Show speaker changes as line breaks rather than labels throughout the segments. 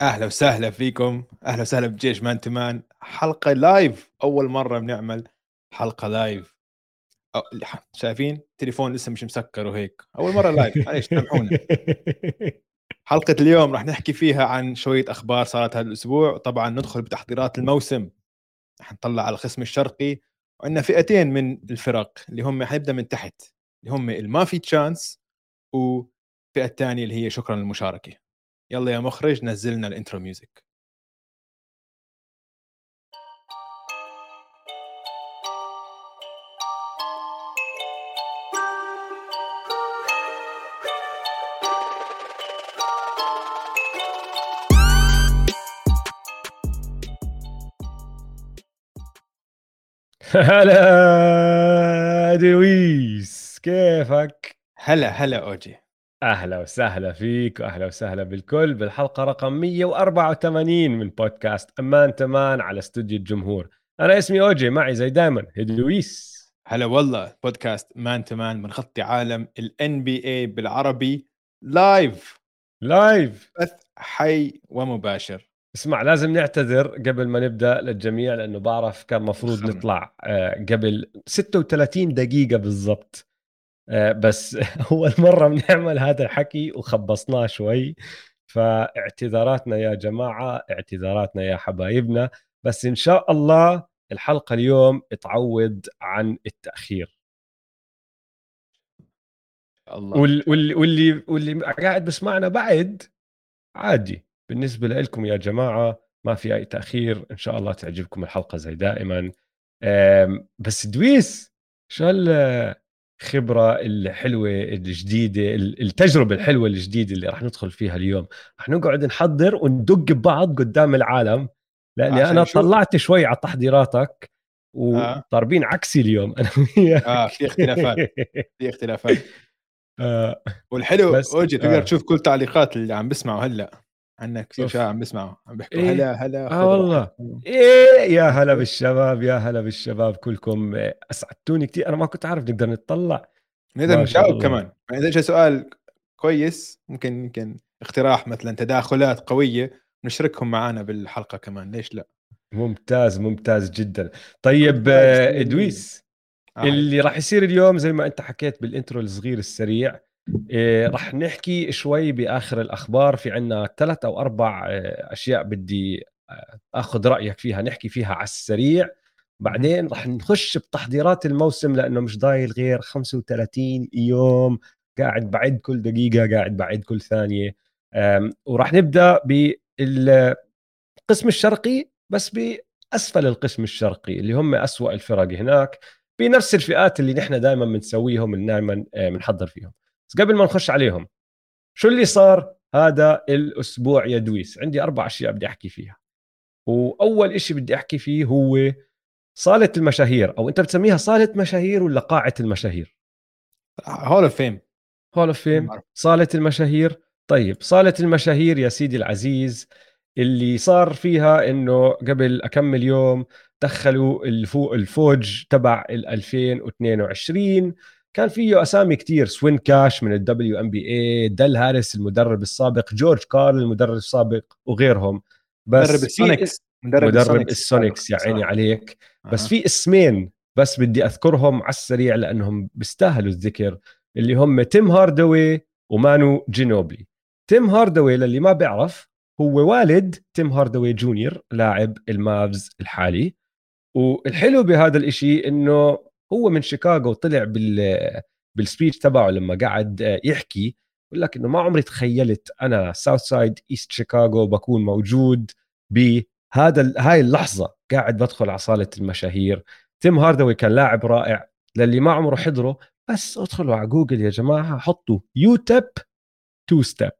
أهلا وسهلا فيكم. أهلا وسهلا بجيش man to man حلقة live أول مرة بنعمل حلقة live أو... شايفين؟ تليفون لسه مش مسكر وهيك. أول مرة live معليش سامحونا. حلقة اليوم راح نحكي فيها عن شوية أخبار صارت هذا الأسبوع طبعا ندخل بتحضيرات الموسم. راح نطلع على القسم الشرقي. وعندنا فئتين من الفرق اللي هم حنبدا من تحت. اللي هم الما في chance والفئه الثانية اللي هي شكرا للمشاركة. يلا يا مخرج نزلنا ال intro music
هلا دويس كيفك؟
هلا هلا أوجي
أهلا وسهلا فيك وأهلا وسهلا بالكل. بالحلقة رقم 184 من بودكاست مان تمان على استوديو الجمهور. أنا اسمي أوجي معي زي دائما هلا دويس
هلا والله بودكاست مان تمان بنغطي عالم ال NBA بالعربي live
live
بث حي ومباشر.
اسمع لازم نعتذر قبل ما نبدأ للجميع لأنه بعرف كان مفروض نطلع آه، قبل 36 دقيقة بالضبط. بس أول مرة بنعمل هذا الحكي وخبصناه شوي. فاعتذاراتنا يا جماعة اعتذاراتنا يا حبايبنا. بس إن شاء الله الحلقة اليوم تعوض عن التأخير. الله. واللي واللي واللي قاعد بسمعنا بعد عادي. بالنسبة لكم يا جماعة ما في أي تأخير. إن شاء الله تعجبكم الحلقة زي دائما. بس دويس شو الخبره الحلوة الجديدة التجربة الحلوة الجديدة اللي راح ندخل فيها اليوم راح نقعد نحضر وندق ببعض قدام العالم لأني أنا شوف. طلعت شوي على تحضيراتك وضاربين آه. عكسي اليوم أنا
وياك آه في اختلافات في اختلافات آه. والحلو أوجي تقدر آه. تشوف كل تعليقات اللي عم بسمعوا هلأ عنك كثير شباب عم بسمعوا عم بيحكوا إيه؟ هلا هلا
آه والله. إيه يا هلا بالشباب يا هلا بالشباب كلكم. أسعدتوني كثير. أنا ما كنت عارف نقدر نطلع
نقدر نجاوب كمان. يعني إذا اجى سؤال كويس ممكن يمكن اقتراح مثلا تداخلات قوية نشركهم معنا بالحلقة كمان. ليش لا؟
ممتاز ممتاز جدا. طيب إدويس آه. اللي راح يصير اليوم زي ما أنت حكيت بالإنترو الصغير السريع رح نحكي شوي بآخر الأخبار. في عنا ثلاث أو أربع آه، أشياء بدي آه، آخذ رأيك فيها نحكي فيها على السريع. بعدين رح نخش بتحضيرات الموسم لأنه مش ضايل غير 35 يوم. قاعد بعد كل دقيقة قاعد بعد كل ثانية. وراح نبدأ بالقسم الشرقي بس بأسفل القسم الشرقي اللي هم أسوأ الفرق هناك. بنفس الفئات اللي نحن دائما بنسويهم دائما بنحضر فيهم. بس قبل ما نخش عليهم شو اللي صار؟ هذا الأسبوع يا دويس. عندي أربع أشياء بدي أحكي فيها. وأول شيء بدي أحكي فيه هو صالة المشاهير أو أنت بتسميها صالة مشاهير ولا قاعة المشاهير؟
hall of fame
hall of fame صالة المشاهير. طيب صالة المشاهير يا سيدي العزيز اللي صار فيها إنه قبل اكمل يوم دخلوا الفوج تبع ال 2022 كان فيه أسامي كتير. سوين كاش من ال WNBA ديل هاريس المدرب السابق جورج كارل المدرب السابق وغيرهم.
بس مدرب السونيكس.
مدرب, مدرب السونيكس. يا عيني عليك. بس في اسمين بس بدي أذكرهم على السريع لأنهم بيستاهلوا الذكر اللي هم تيم هاردوي ومانو جينوبلي. تيم هاردوي للي ما بيعرف هو والد تيم هاردوي جونيور لاعب المافز الحالي. والحلو بهذا الإشي إنه هو من شيكاغو طلع بال بال speech تبعه لما قعد يحكي يقول لك إنه ما عمري تخيلت أنا south side east شيكاغو بكون موجود بهذا هاي اللحظة قاعد بدخل على صالة المشاهير. تيم هاردوي كان لاعب رائع للي ما عمره حضره بس ادخلوا على جوجل يا جماعة حطوا UTEP two step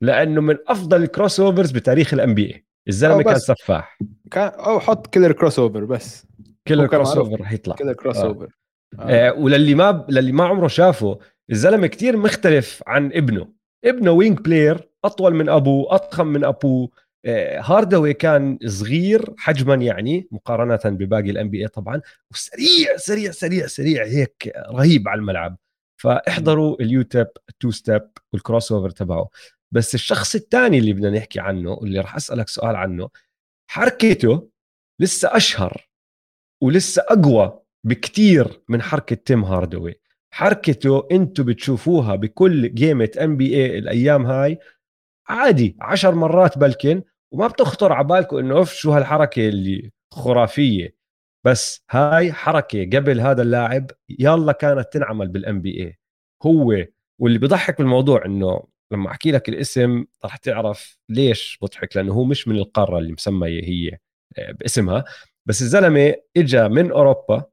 لأنه من أفضل ال crossovers بتاريخ ال NBA الزلمة كان سفاح.
كان أو حط killer crossover بس
killer crossover رح يطلع
كل كروس اوفر
آه. آه. وللي ما للي ما عمره شافه الزلمة كتير مختلف عن ابنه ابنه wing player أطول من أبوه أضخم من أبوه آه هاردوي كان صغير حجما يعني مقارنة بباقي ال NBA طبعا وسريع سريع سريع سريع هيك رهيب على الملعب فاحضروا ال UTEP two step وال crossover تبعه بس الشخص الثاني اللي بدنا نحكي عنه واللي راح أسألك سؤال عنه حركته لسه أشهر ولسه أقوى بكتير من حركة تيم هاردوي. حركته أنتم بتشوفوها بكل game NBA الأيام هاي عادي عشر مرات بلكي وما بتخطر على بالكم إنه أوف شو هالحركة اللي خرافية. بس هاي حركة قبل هذا اللاعب يلا كانت تنعمل بال NBA هو واللي بضحك بالموضوع إنه لما أحكي لك الاسم رح تعرف ليش بضحك لأنه هو مش من القارة اللي مسمية هي آه، باسمها. بس الزلمة اجى من أوروبا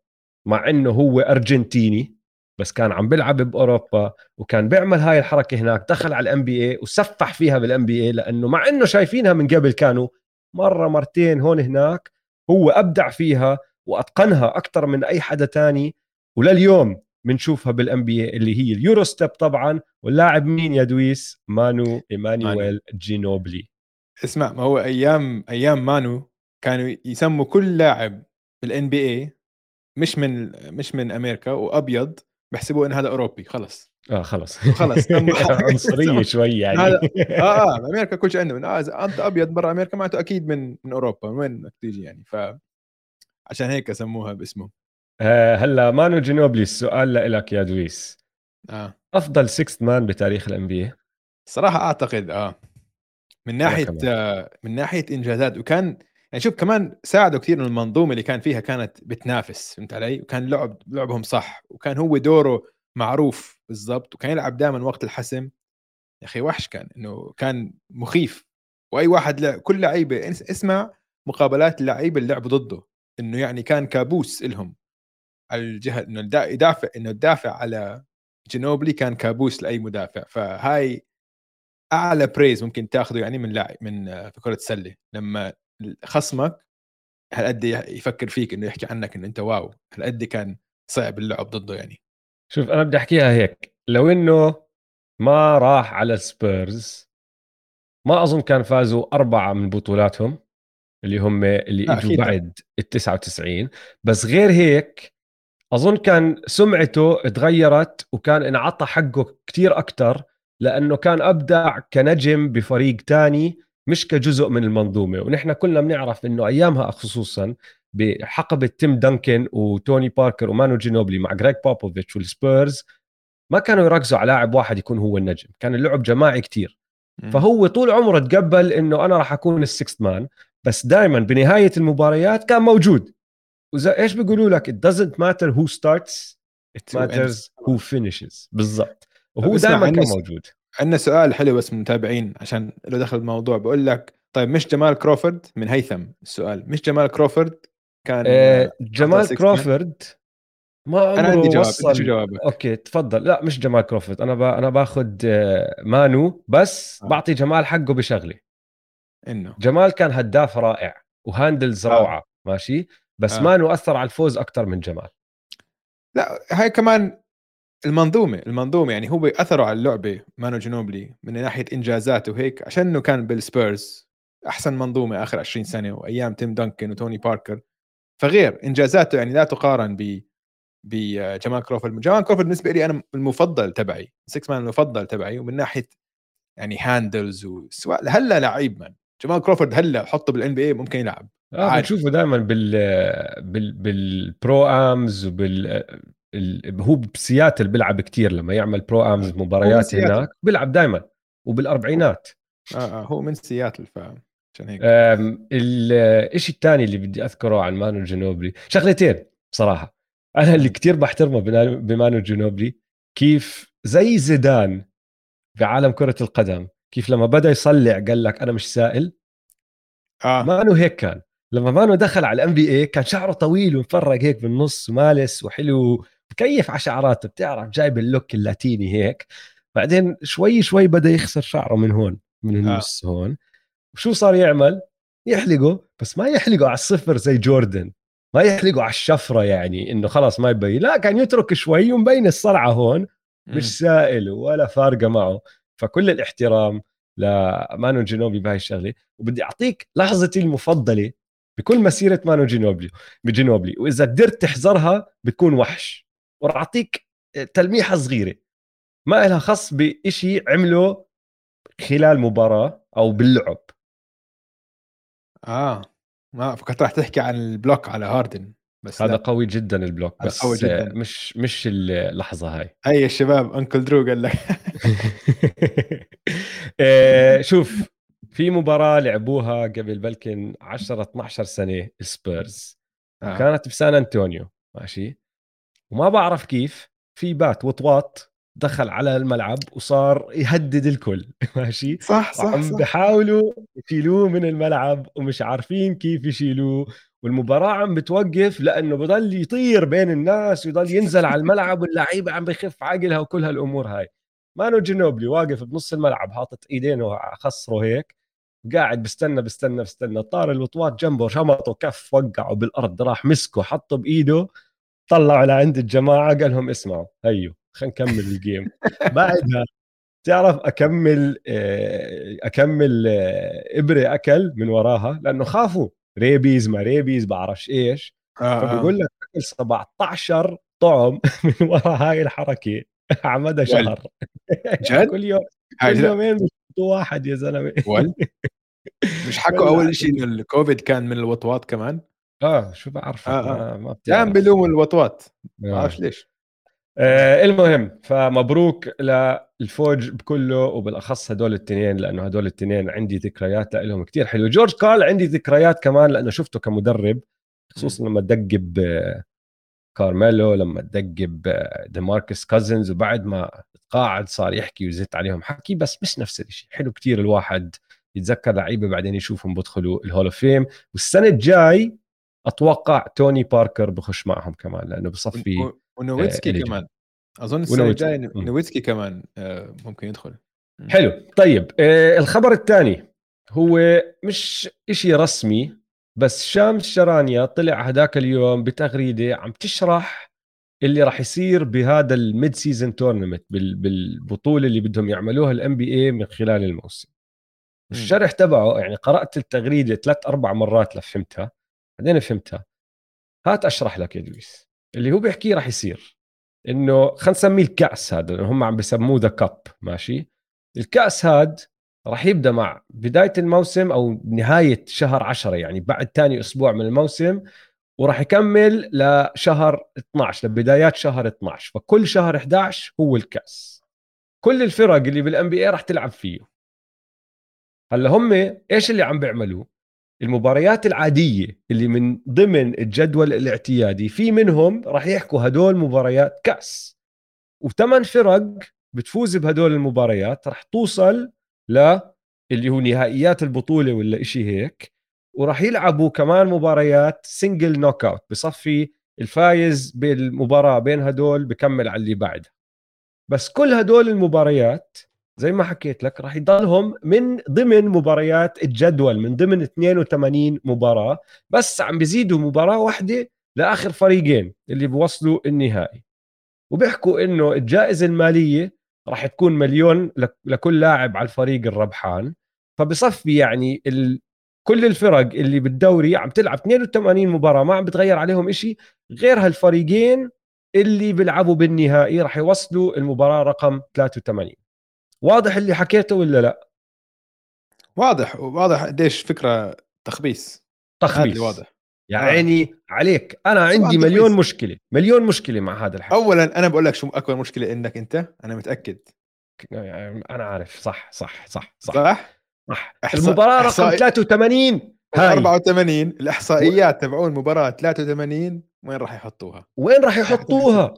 مع إنه هو أرجنتيني بس كان عم بيلعب بأوروبا وكان بيعمل هاي الحركة هناك دخل على ال NBA وسفح فيها بال NBA لأنه مع إنه شايفينها من قبل كانوا مرة مرتين هون هناك هو أبدع فيها وأتقنها أكثر من أي حدا تاني ولليوم بنشوفها بال NBA اللي هي ال Euro step طبعا واللاعب مين يا دويس؟ مانو ايمانويل جينوبلي.
اسمع ما هو أيام أيام مانو كانوا يسموا كل لاعب بال NBA مش من مش من أمريكا وأبيض بحسبوه إن هذا أوروبي خلص.
آه خلص.
خلص.
عنصرية شوي يعني.
آه آه أمريكا كل شيء عندهم. آه أنت أبيض برا أمريكا معناته أكيد من من أوروبا من وين بدك تيجي يعني؟ ف عشان هيك سموها باسمه.
آه هلا مانو جينوبلي السؤال لك يا دويس.
آه.
أفضل 6th man بتاريخ ال NBA
صراحة أعتقد آه. من ناحية آه من ناحية إنجازات وكان يعني شوف كمان ساعدوا كثير من المنظومة اللي كان فيها كانت بتنافس فهمت علي؟ وكان لعب لعبهم صح وكان هو دوره معروف بالضبط وكان يلعب دائما وقت الحسم. يا أخي وحش كان إنه كان مخيف. وأي واحد لعب كل لعيبة اسمع مقابلات اللعيبه اللي لعبوا ضده إنه يعني كان كابوس لهم على الجهة إنه يدافع إنه تدافع على جنوبلي كان كابوس لأي مدافع. فهاي أعلى praise ممكن تاخذه يعني من لاعب من في كره السلة لما خصمك هالقد يفكر فيك إنه يحكي عنك إنه أنت واو هالقد كان صعب اللعب ضده يعني.
شوف أنا بدي أحكيها هيك لو إنه ما راح على سبيرز ما أظن كان فازوا أربعة من بطولاتهم اللي هم اللي إجوا بعد ال 99 بس غير هيك أظن كان سمعته تغيرت وكان انعطى حقه كتير أكثر لأنه كان أبدع كنجم بفريق تاني مش كجزء من المنظومة. ونحن كلنا بنعرف إنه أيامها خصوصا بحقبة تيم دانكن وتوني باركر ومانو جينوبلي مع جريج بوبوفيتش والسبيرز ما كانوا يركزوا على لاعب واحد يكون هو النجم. كان اللعب جماعي كتير. فهو طول عمره تقبل إنه أنا راح أكون ال sixth man بس دائما بنهاية المباريات كان موجود. وزي إيش بيقولوا لك؟ It doesn't matter who starts it matters who finishes. بالضبط. وهو دائما كان موجود.
عندنا سؤال حلو بس من المتابعين عشان لو دخل الموضوع بقول لك طيب مش جمال كروفورد؟ من هيثم السؤال. مش جمال كروفورد كان
آه جمال كروفورد؟ ما عمره
أنا عندي جواب
وصل...
شو جوابك؟
أوكي تفضل. لا مش جمال كروفورد. أنا ب... أنا باخذ آه، مانو بس آه. بعطي جمال حقه بشغله
إنه.
جمال كان هداف رائع و handles آه. روعه ماشي؟ بس آه. مانو أثر على الفوز أكثر من جمال.
لا هاي كمان المنظومة المنظومة يعني هو اثروا على اللعبة مانو جنوبلي من ناحية انجازاته وهيك عشان إنه كان بالسبيرز أحسن منظومة آخر 20 سنة وأيام تيم دانكن وتوني باركر. فغير إنجازاته يعني لا تقارن ب بجمال كروفورد. جمال كروفورد بالنسبة لي أنا المفضل تبعي 6 man المفضل تبعي ومن ناحية يعني handles وسواء هلا لعيب من. جمال كروفورد هلا حطه بال NBA ممكن يلعب.
آه بنشوفه دائما بال بال بال Pro-Ams وبال هو بسياتل بيلعب كتير لما يعمل Pro-Ams مباريات هناك بيلعب دائما وبالأربعينات.
آه آه هو من سياتل ف عشان هيك.
الشيء الثاني اللي بدي أذكره عن مانو جنوبلي شغلتين بصراحه أنا اللي كتير بحترمه بمانو جنوبلي كيف زي زيدان بعالم كرة القدم كيف لما بدأ يصلع قال لك أنا مش سائل.
آه.
مانو هيك كان. لما مانو دخل على ال NBA كان شعره طويل ومفرق هيك بالنص ومالس وحلو بكيف على شعراته بتعرف جايب ال look اللاتيني هيك بعدين شوي شوي بدأ يخسر شعره من هون من آه. النص آه. هون. وشو صار يعمل؟ يحلقه بس ما يحلقه على الصفر زي جوردن ما يحلقه على الشفرة يعني إنه خلاص ما يبين. لا كان يترك شوي ومبين الصلعة هون مش سائل ولا فارقة معه. فكل الاحترام لمانو جينوبلي بهاي الشغلة. وبدي أعطيك لحظتي المفضلة بكل مسيرة مانو جينوبلي بجينوبلي وإذا قدرت تحزرها بتكون وحش. وراح اعطيك تلميحة صغيرة. ما لها خص بشيء عمله خلال مباراة أو باللعب.
آه. ما فكرت راح تحكي عن ال block على هاردن
بس هذا لا. قوي جدا ال block بس قوي جدا. مش مش اللحظة هاي.
هي الشباب Uncle Drew قال لك.
آه، شوف في مباراة لعبوها قبل بلكن 10 12 سنة سبيرز. آه. كانت بسان أنطونيو ماشي؟ وما بعرف كيف في بات وطواط دخل على الملعب وصار يهدد الكل. ماشي؟
صح صح
عم. بحاولوا يشيلوه من الملعب ومش عارفين كيف يشيلوه. والمباراة عم بتوقف لأنه بضل يطير بين الناس ويضل ينزل على الملعب واللعيبة عم بخف عقلها وكل هالأمور هاي. مانو جنوبلي واقف بنص الملعب حاطط إيدينه على خصره هيك قاعد بستنى بستنى بستنى. طار الوطواط جنبه شمطه كف وقعه بالأرض راح مسكه حطه بإيده. طلعوا لعند الجماعة قال لهم اسمعوا هيو خلينا نكمل ال game. بعدها تعرف أكمل آه، أكمل آه، إبرة أكل من وراها؟ لأنه خافوا. rabies ما rabies بعرفش إيش. آه, آه. فبقول لك أكل 17 طعم من وراء هاي الحركة. عمدها شهر.
جد؟
كل يوم كل يومين واحد يا زلمة.
مش حكوا أول شيء إنه الكوفيد كان من الوطواط كمان؟
آه شو بعرف
آه آه. ما بتعرف. بيلوموا الوطواط ما آه. ليش.
آه المهم فمبروك للفوج بكله وبالأخص هدول الاثنين لأنه هدول الاثنين عندي ذكريات لهم كثير حلوة. جورج كارل عندي ذكريات كمان لأنه شفته كمدرب خصوصا لما دقب كارميلو لما دقب ديماركوس كازنز وبعد ما تقاعد صار يحكي ويزت عليهم حكي بس مش نفس الشيء حلو كثير الواحد يتذكر لعيبة بعدين يشوفهم بدخلوا ال Hall of Fame. والسنة الجاي أتوقع توني باركر بخش معهم كمان لأنه بصفي
ونويتسكي آه كمان. أظن السنة الجاية نويتسكي كمان آه ممكن يدخل.
حلو. طيب آه الخبر الثاني هو مش إشي رسمي بس شامس شرانيا طلع هداك اليوم بتغريدة عم تشرح اللي راح يصير بهذا ال mid-season tournament بالبطولة اللي بدهم يعملوها ال NBA من خلال الموسم. الشرح تبعه يعني قرأت التغريدة ثلاث أربع مرات لفهمتها. بعدين فهمتها. هات أشرح لك يا لويس اللي هو بيحكيه راح يصير إنه خلينا نسميه الكأس هذا لأنه هم عم بسموه the Cup ماشي؟ الكأس هاد راح يبدأ مع بداية الموسم أو نهاية شهر 10 يعني بعد ثاني أسبوع من الموسم وراح يكمل لشهر 12 لبدايات شهر 12 فكل شهر 11 هو الكأس. كل الفرق اللي بالان بي اي راح تلعب فيه. هلأ هم إيش اللي عم بيعملوه؟ المباريات العادية اللي من ضمن الجدول الاعتيادي في منهم راح يحكوا هدول مباريات كأس. وثمان فرق بتفوز بهدول المباريات راح توصل ل اللي هو نهائيات البطولة ولا إشي هيك. وراح يلعبوا كمان مباريات single knockout بصفي الفايز بالمباراة بين هدول بكمل على اللي بعدها. بس كل هدول المباريات زي ما حكيت لك راح يضلهم من ضمن مباريات الجدول من ضمن 82 مباراة بس عم بيزيدوا مباراة واحدة لآخر فريقين اللي بوصلوا النهائي. وبيحكوا إنه الجائزة المالية راح تكون مليون لكل لاعب على الفريق الربحان. فبصفي يعني ال... كل الفرق اللي بالدوري عم تلعب 82 مباراة ما عم بتغير عليهم إشي غير هالفريقين اللي بيلعبوا بالنهائي راح يوصلوا المباراة رقم 83 واضح اللي حكيته ولا لا؟
واضح واضح قديش فكرة تخبيص
تخبيص واضح. يا آه. عيني عليك. أنا عندي مليون تخبيص. مشكلة مليون مشكلة مع هذا الحكي.
اولا أنا بقول لك شو أكبر مشكلة إنك أنت؟ أنا متأكد.
أنا عارف. صح صح صح صح.
صح,
صح. المباراة رقم 83 هاي.
84 الإحصائيات تبعون المباراة 83 وين راح يحطوها؟
وين راح يحطوها؟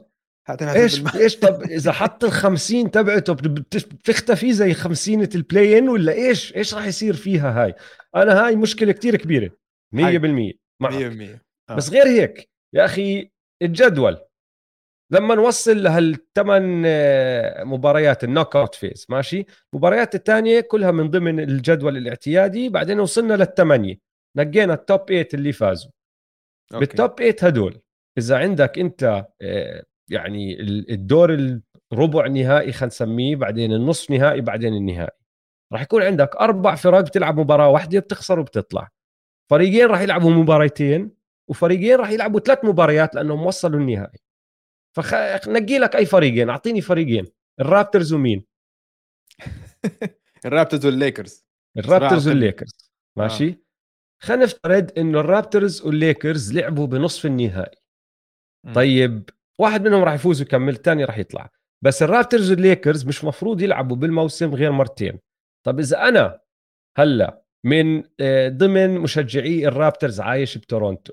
إيش إيش طب إذا حط ال 50 تبعته بتختفي زي 50 ال play-in ولا إيش؟ إيش راح يصير فيها هاي؟ أنا هاي مشكلة كتير كبيرة. 100% معك 100% آه. بس غير هيك يا أخي الجدول. لما نوصل لهالثمان آه، مباريات ال knockout phase ماشي؟ المباريات الثانية كلها من ضمن الجدول الاعتيادي بعدين وصلنا للثمانيه نقينا ال top 8 اللي فازوا. أوكي. بال top 8 هدول إذا عندك أنت آه، يعني الدور الربع نهائي خلينا نسميه بعدين النصف نهائي بعدين النهائي. راح يكون عندك أربع فرق بتلعب مباراة واحدة بتخسر وبتطلع. فريقين راح يلعبوا مباريتين وفريقين راح يلعبوا ثلاث مباريات لأنهم وصلوا النهائي. فنقي لك أي فريقين أعطيني فريقين الرابترز ومين؟
الرابترز والليكرز.
الرابترز والليكرز. ماشي؟ آه. خلينا نفترض إنه الرابترز والليكرز لعبوا بنصف النهائي. م. طيب واحد منهم راح يفوز ويكمل الثاني راح يطلع. بس الرابترز والليكرز مش مفروض يلعبوا بالموسم غير مرتين. طب إذا أنا هلأ من آه، ضمن مشجعي الرابترز عايش بتورونتو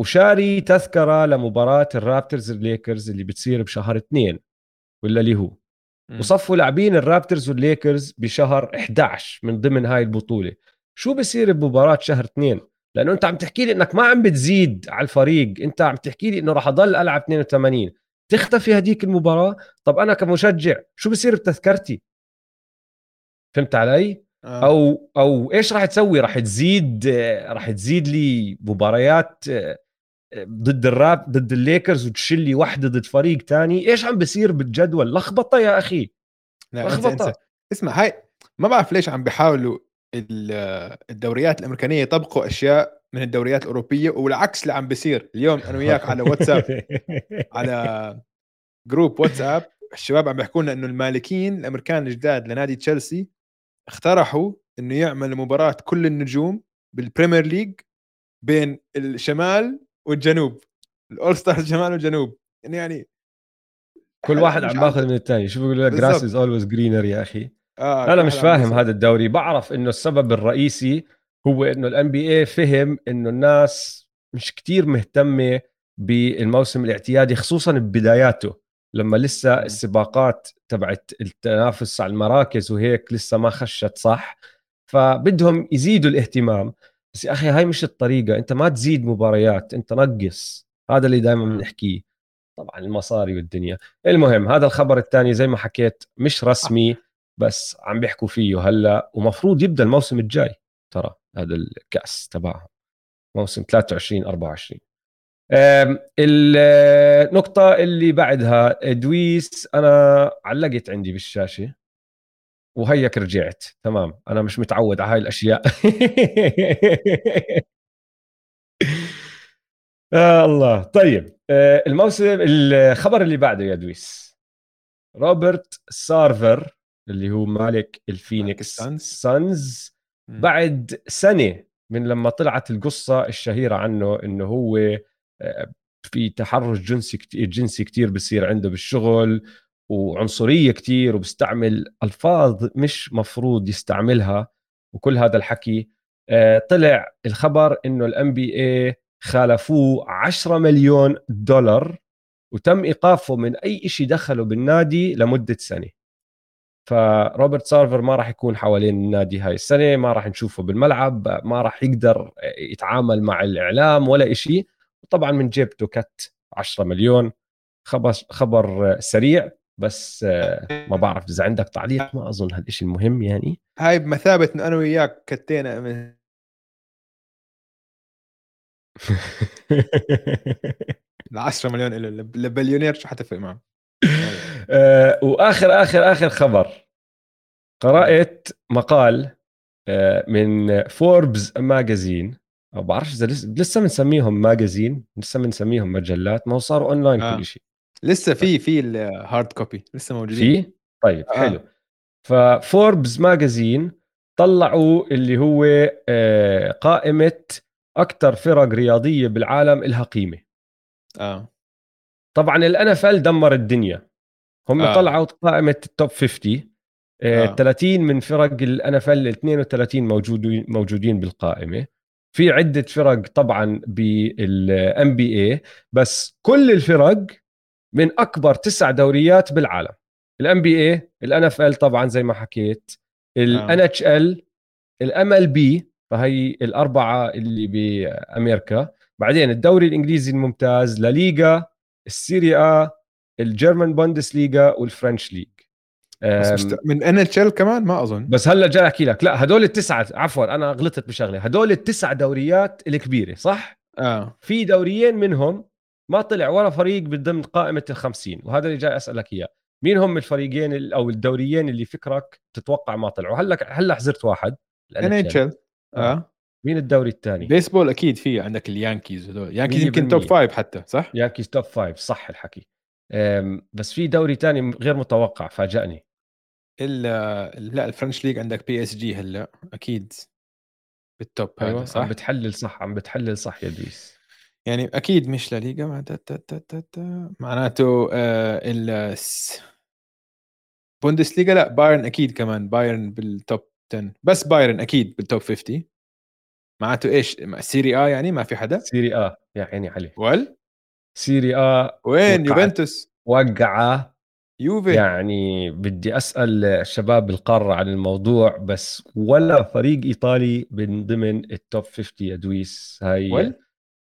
وشاري تذكرة لمباراة الرابترز الليكرز اللي بتصير بشهر اثنين ولا اللي هو؟ وصفوا لاعبين الرابترز والليكرز بشهر 11 من ضمن هاي البطولة. شو بصير بمباراة شهر اثنين؟ لأنه أنت عم تحكي لي إنك ما عم بتزيد على الفريق. أنت عم تحكي لي إنه راح أضل ألعب 82 تختفي هديك المباراة؟ طب أنا كمشجع شو بصير بتذكرتي؟ فهمت علي؟ آه. أو أو إيش راح تسوي؟ راح تزيد راح تزيد لي مباريات ضد الراب ضد الليكرز وتشيل لي واحدة ضد فريق تاني؟ إيش عم بصير بالجدول؟ لخبطة يا أخي.
لا لخبطة. اسمع هاي ما بعرف ليش عم بيحاولوا الدوريات الأمريكانية يطبقوا أشياء من الدوريات الأوروبية والعكس اللي عم بيصير. اليوم أنا وياك على واتساب على group واتساب الشباب عم بيحكوا لنا إنه المالكين الأمريكان الجداد لنادي تشيلسي اقترحوا إنه يعمل مباراة كل النجوم بالبريمير ليج بين الشمال والجنوب ال All Star الشمال والجنوب. يعني يعني
كل واحد عم بأخذ من الثاني شو بيقول لك؟ grass is always greener يا أخي. آه أنا مش فاهم هذا الدوري. بعرف إنه السبب الرئيسي هو إنه ال NBA فهم إنه الناس مش كتير مهتمة بالموسم الاعتيادي خصوصا ببداياته لما لسه السباقات تبعت التنافس على المراكز وهيك لسه ما خشت صح؟ فبدهم يزيدوا الاهتمام. بس يا أخي هاي مش الطريقة. أنت ما تزيد مباريات أنت نقص. هذا اللي دائما بنحكيه. طبعا المصاري والدنيا. المهم هذا الخبر الثاني زي ما حكيت مش رسمي. بس عم بيحكوا فيه هلأ ومفروض يبدأ الموسم الجاي ترى هذا الكأس تبعهم. موسم 23 24 النقطة اللي بعدها ادويس أنا علقت عندي بالشاشة وهيك رجعت. تمام. أنا مش متعود على هاي الأشياء. آه الله. طيب آه الموسم الخبر اللي بعده يا دويس. روبرت سارفر اللي هو مالك الفينيكس. سانز بعد سنة من لما طلعت القصة الشهيرة عنه إنه هو آه، في تحرش جنسي جنسي كثير بصير عنده بالشغل وعنصرية كثير وبيستعمل ألفاظ مش مفروض يستعملها وكل هذا الحكي. آه، طلع الخبر إنه ال NBA خالفوه 10 مليون دولار وتم إيقافه من أي شيء دخله بالنادي لمدة سنة. فروبرت سارفر ما راح يكون حوالين النادي هاي السنة ما راح نشوفه بالملعب ما راح يقدر يتعامل مع الإعلام ولا شيء وطبعا من جيبته كت 10 مليون خبر خبر سريع بس ما بعرف إذا عندك تعليق ما أظن هذا الشيء المهم يعني.
هاي بمثابة إنه أنا وياك كتينا من ال 10 مليون لبليونير شو حتفرق معه؟
آه، وآخر آخر آخر خبر. قرأت مقال آه، من فوربز magazine أو بعرفش إذا لسه بنسميهم magazine لسه بنسميهم مجلات ما هو صاروا اونلاين آه. كل شيء.
لسه في في ال hard copy لسه موجودين.
في؟ طيب آه. حلو. ففوربز magazine طلعوا اللي هو آه، قائمة أكثر فرق رياضية بالعالم لها قيمة. آه. طبعا ال NFL دمر الدنيا. هم آه. طلعوا قائمة ال top 50 آه. 30 من فرق ال NFL 32 موجودين موجودين بالقائمة. في عدة فرق طبعا بال NBA بس كل الفرق من أكبر تسع دوريات بالعالم. ال NBA ال NFL طبعا زي ما حكيت ال NHL ال MLB فهي الأربعة اللي بأمريكا. بعدين الدوري الإنجليزي الممتاز لا ليغا السيريا ال German Bundesliga وال French league
بس من NHL كمان؟ ما أظن.
بس هلأ جاي أحكي لك. لا هدول التسعة عفوا أنا غلطت بشغلة. هدول التسع دوريات الكبيرة صح؟
آه.
في دوريين منهم ما طلع ولا فريق ضمن قائمة ال 50 وهذا اللي جاي أسألك إياه. مين هم الفريقين أو الدوريين اللي فكرك تتوقع ما طلعوا؟ هلأ هلأ حزرت واحد
NHL. آه.
مين الدوري الثاني؟
بيسبول أكيد في عندك اليانكيز هذول. يانكيز يمكن top five حتى صح؟
يانكيز top five صح الحكي. بس في دوري ثاني غير متوقع فاجأني.
الا لا ال French league عندك PSG هلا أكيد بال
top أيوه
هذا صح؟
عم بتحلل صح عم بتحلل صح يا دويس
يعني أكيد مش لا ليغا معناته آه ال بوندسليغا لا بايرن أكيد كمان بايرن بال top 10 بس بايرن أكيد بال top 50 معناته إيش؟ سيري آ يعني ما في حدا؟
سيري آ يا عيني عليك
ول
سيري آ
وين؟ يوفنتوس.
وقعة.
يوفي.
يعني بدي أسأل الشباب القارة عن الموضوع بس ولا فريق إيطالي من ضمن ال top 50 يا دويس. هاي
ول؟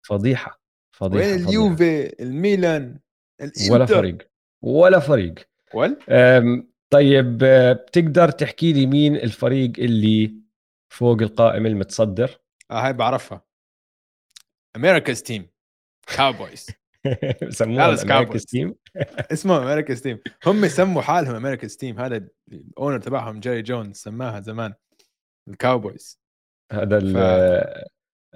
فضيحة فضيحة
وين. اليوفي الميلان الإنتر.
ولا فريق ولا فريق.
ول
أم، طيب بتقدر تحكي لي مين الفريق اللي فوق القائمه المتصدر؟
آه هاي بعرفها. America's Team Cowboys
سموها
Cowboys.
team
اسمه America's Team هم سموا حالهم America's Team هذا ال owner تبعهم جيري جونز سماها زمان. الكاوبويز
هذا
ف-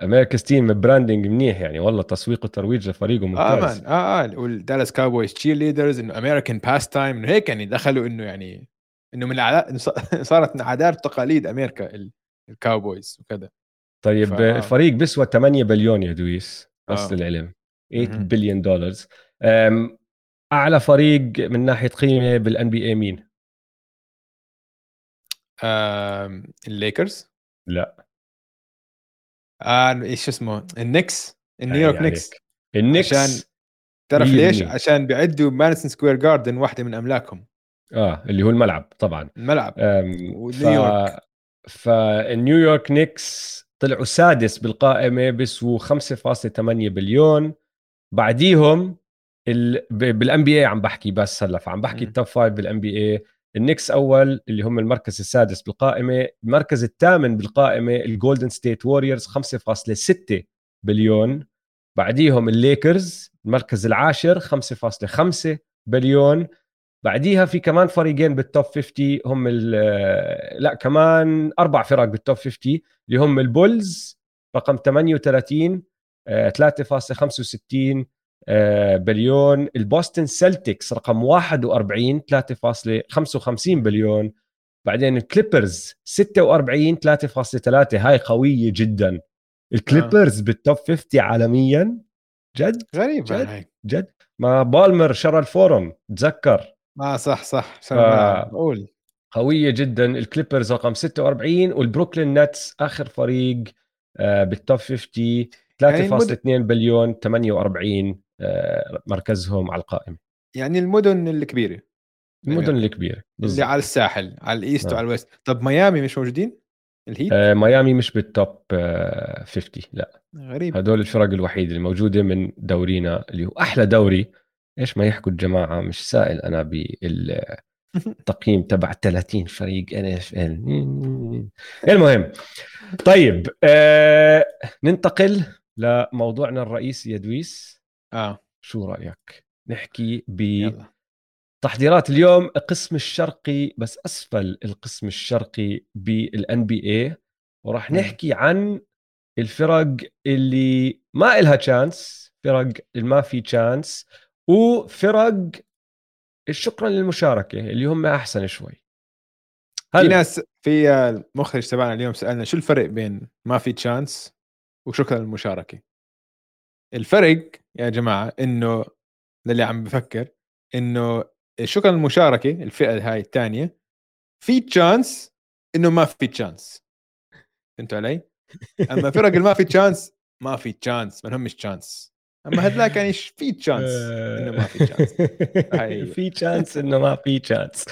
America's Team branding منيح يعني. والله تسويق وترويج لفريقه
آه
ممتاز.
man آه آه. والدالاس كاوبويز cheerleaders إنه American pastime إنه هيك يعني دخلوا إنه يعني إنه من صارت من عادات وتقاليد أمريكا ال- الكاوبويز وكذا.
طيب
فآه.
الفريق بيسوى 8 بليون يا دويس بس
آه.
للعلم 8
مهم.
بليون دولار أعلى فريق من ناحية قيمة بال NBA مين؟
الليكرز
لا
آه إيش اسمه النكس النيويورك
يعني
نيكس
النكس
عشان تعرف ليش؟ عشان بيعدوا ماديسون سكوير جاردن واحدة من أملاكهم
آه اللي هو الملعب طبعا
الملعب ونيويورك.
فالنيويورك نيكس طلعوا سادس بالقائمة بيسووا 5.8 بليون. بعديهم ال... بال NBA عم بحكي بس هلا فعم بحكي. ال top five بال NBA النكس أول اللي هم المركز السادس بالقائمة. المركز الثامن بالقائمة الجولدن ستيت ووريرز 5.6 بليون. بعديهم الليكرز المركز العاشر 5.5 بليون. بعديها في كمان فريقين بال top 50 هم ال- لا كمان أربع فرق بال top 50 اللي هم البولز رقم 38 آه، 3.65 آه، بليون. البوستن سلتكس رقم 41 3.55 بليون. بعدين الكليبرز 46 3.3 هاي قوية جدا. الكليبرز بال top 50 عالميا. جد؟
غريب
جد؟
هاي.
جد؟ ما بالمر شرى الفورم تذكر.
ما صح صح.
ف-
قول.
قوية جدا. الكليبرز رقم 46 والبروكلين نتس آخر فريق آه، بال top 50
يعني
3.2 بليون 48 آه، مركزهم على القائمة.
يعني المدن الكبيرة.
المدن الكبيرة
اللي
بالضبط.
على الساحل على ال East
آه.
وعلى ال West. طب ميامي مش موجودين؟ الهيت؟
آه، ميامي مش بال top آه، 50 لا.
غريب.
هدول الفرق الوحيدة الموجودة من دورينا اللي هو أحلى دوري إيش ما يحكوا الجماعة مش سائل أنا بالتقييم تبع 30 فريق NFL المهم طيب آه ننتقل لموضوعنا الرئيسي يا دويس.
آه.
شو رأيك؟ نحكي
يلا.
بتحضيرات اليوم القسم الشرقي بس أسفل القسم الشرقي بال NBA وراح. نحكي عن الفرق اللي ما إلها chance فرق اللي ما في chance وفرق شكرا للمشاركة اللي هم أحسن شوي.
في
هلا
ناس في المخرج تبعنا اليوم سألنا شو الفرق بين ما في chance وشكرا للمشاركة؟ الفرق يا جماعة إنه للي عم بفكر إنه شكرا للمشاركة الفئة هاي الثانية في chance إنه ما في chance فهمتوا علي؟ أما فرق ما في chance ما في chance ما لهمش chance أما هذلاك يعني في chance إنه ما في chance هاي.
في chance إنه ما في chance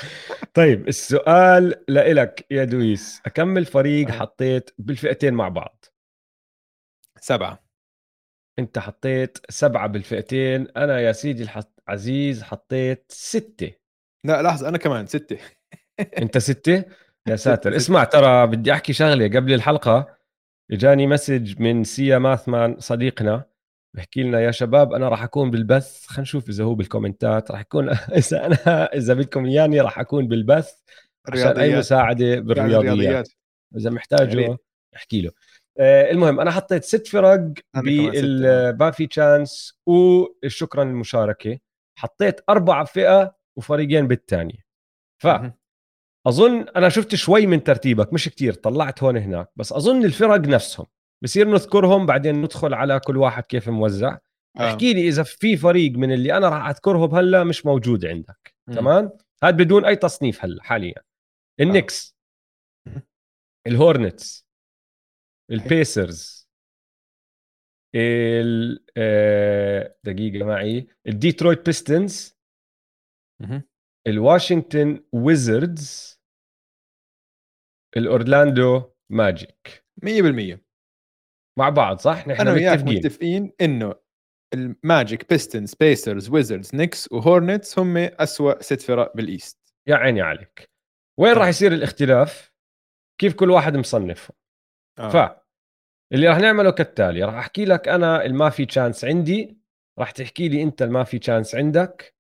طيب السؤال لإلك يا دويس. اكم فريق. حطيت بالفئتين مع بعض؟
سبعة.
أنت حطيت سبعة بالفئتين أنا يا سيدي الحط... عزيز حطيت ستة.
لا لحظة أنا كمان ستة.
أنت ستة؟ يا ساتر. اسمع ترى بدي أحكي شغلة قبل الحلقة. إجاني message من سيا ماثمان صديقنا. بحكي لنا يا شباب أنا راح أكون بالبث. خلينا نشوف إذا هو بالكومنتات راح يكون إذا أنا إذا بدكم إياني راح أكون بالبث عشان
أي
مساعدة بالرياضيات.
الرياضيات
إذا
يا
محتاجه. احكي له. آه المهم أنا حطيت ست فرق
كمان ستة.
بال في تشانس وشكرا للمشاركة. حطيت أربع فئة وفريقين بالثانيه ف. أظن أنا شفت شوي من ترتيبك مش كتير طلعت هون هناك. بس أظن الفرق نفسهم. بصير نذكرهم بعدين ندخل على كل واحد كيف موزع آه. احكي لي إذا في فريق من اللي أنا راح أذكرهم هلأ مش موجود عندك م. تمام هذا بدون أي تصنيف هلأ حاليا النكس آه. الهورنتس البيسرز ال آه، دقيقة معي الديترويت بيستنز الواشنطن ويزردز الأورلاندو ماجيك
100%
مع بعض صح؟
نحن أنا وياك متفقين. متفقين إنه الماجيك بيستنز بيسرز ويزردز نيكس وهورنتس هم أسوأ ست فرق بال East
يا عيني عليك وين راح يصير الاختلاف؟ كيف كل واحد مصنفهم آه. ف اللي راح نعمله كالتالي راح أحكي لك أنا الما في chance عندي راح تحكي لي أنت الما في chance عندك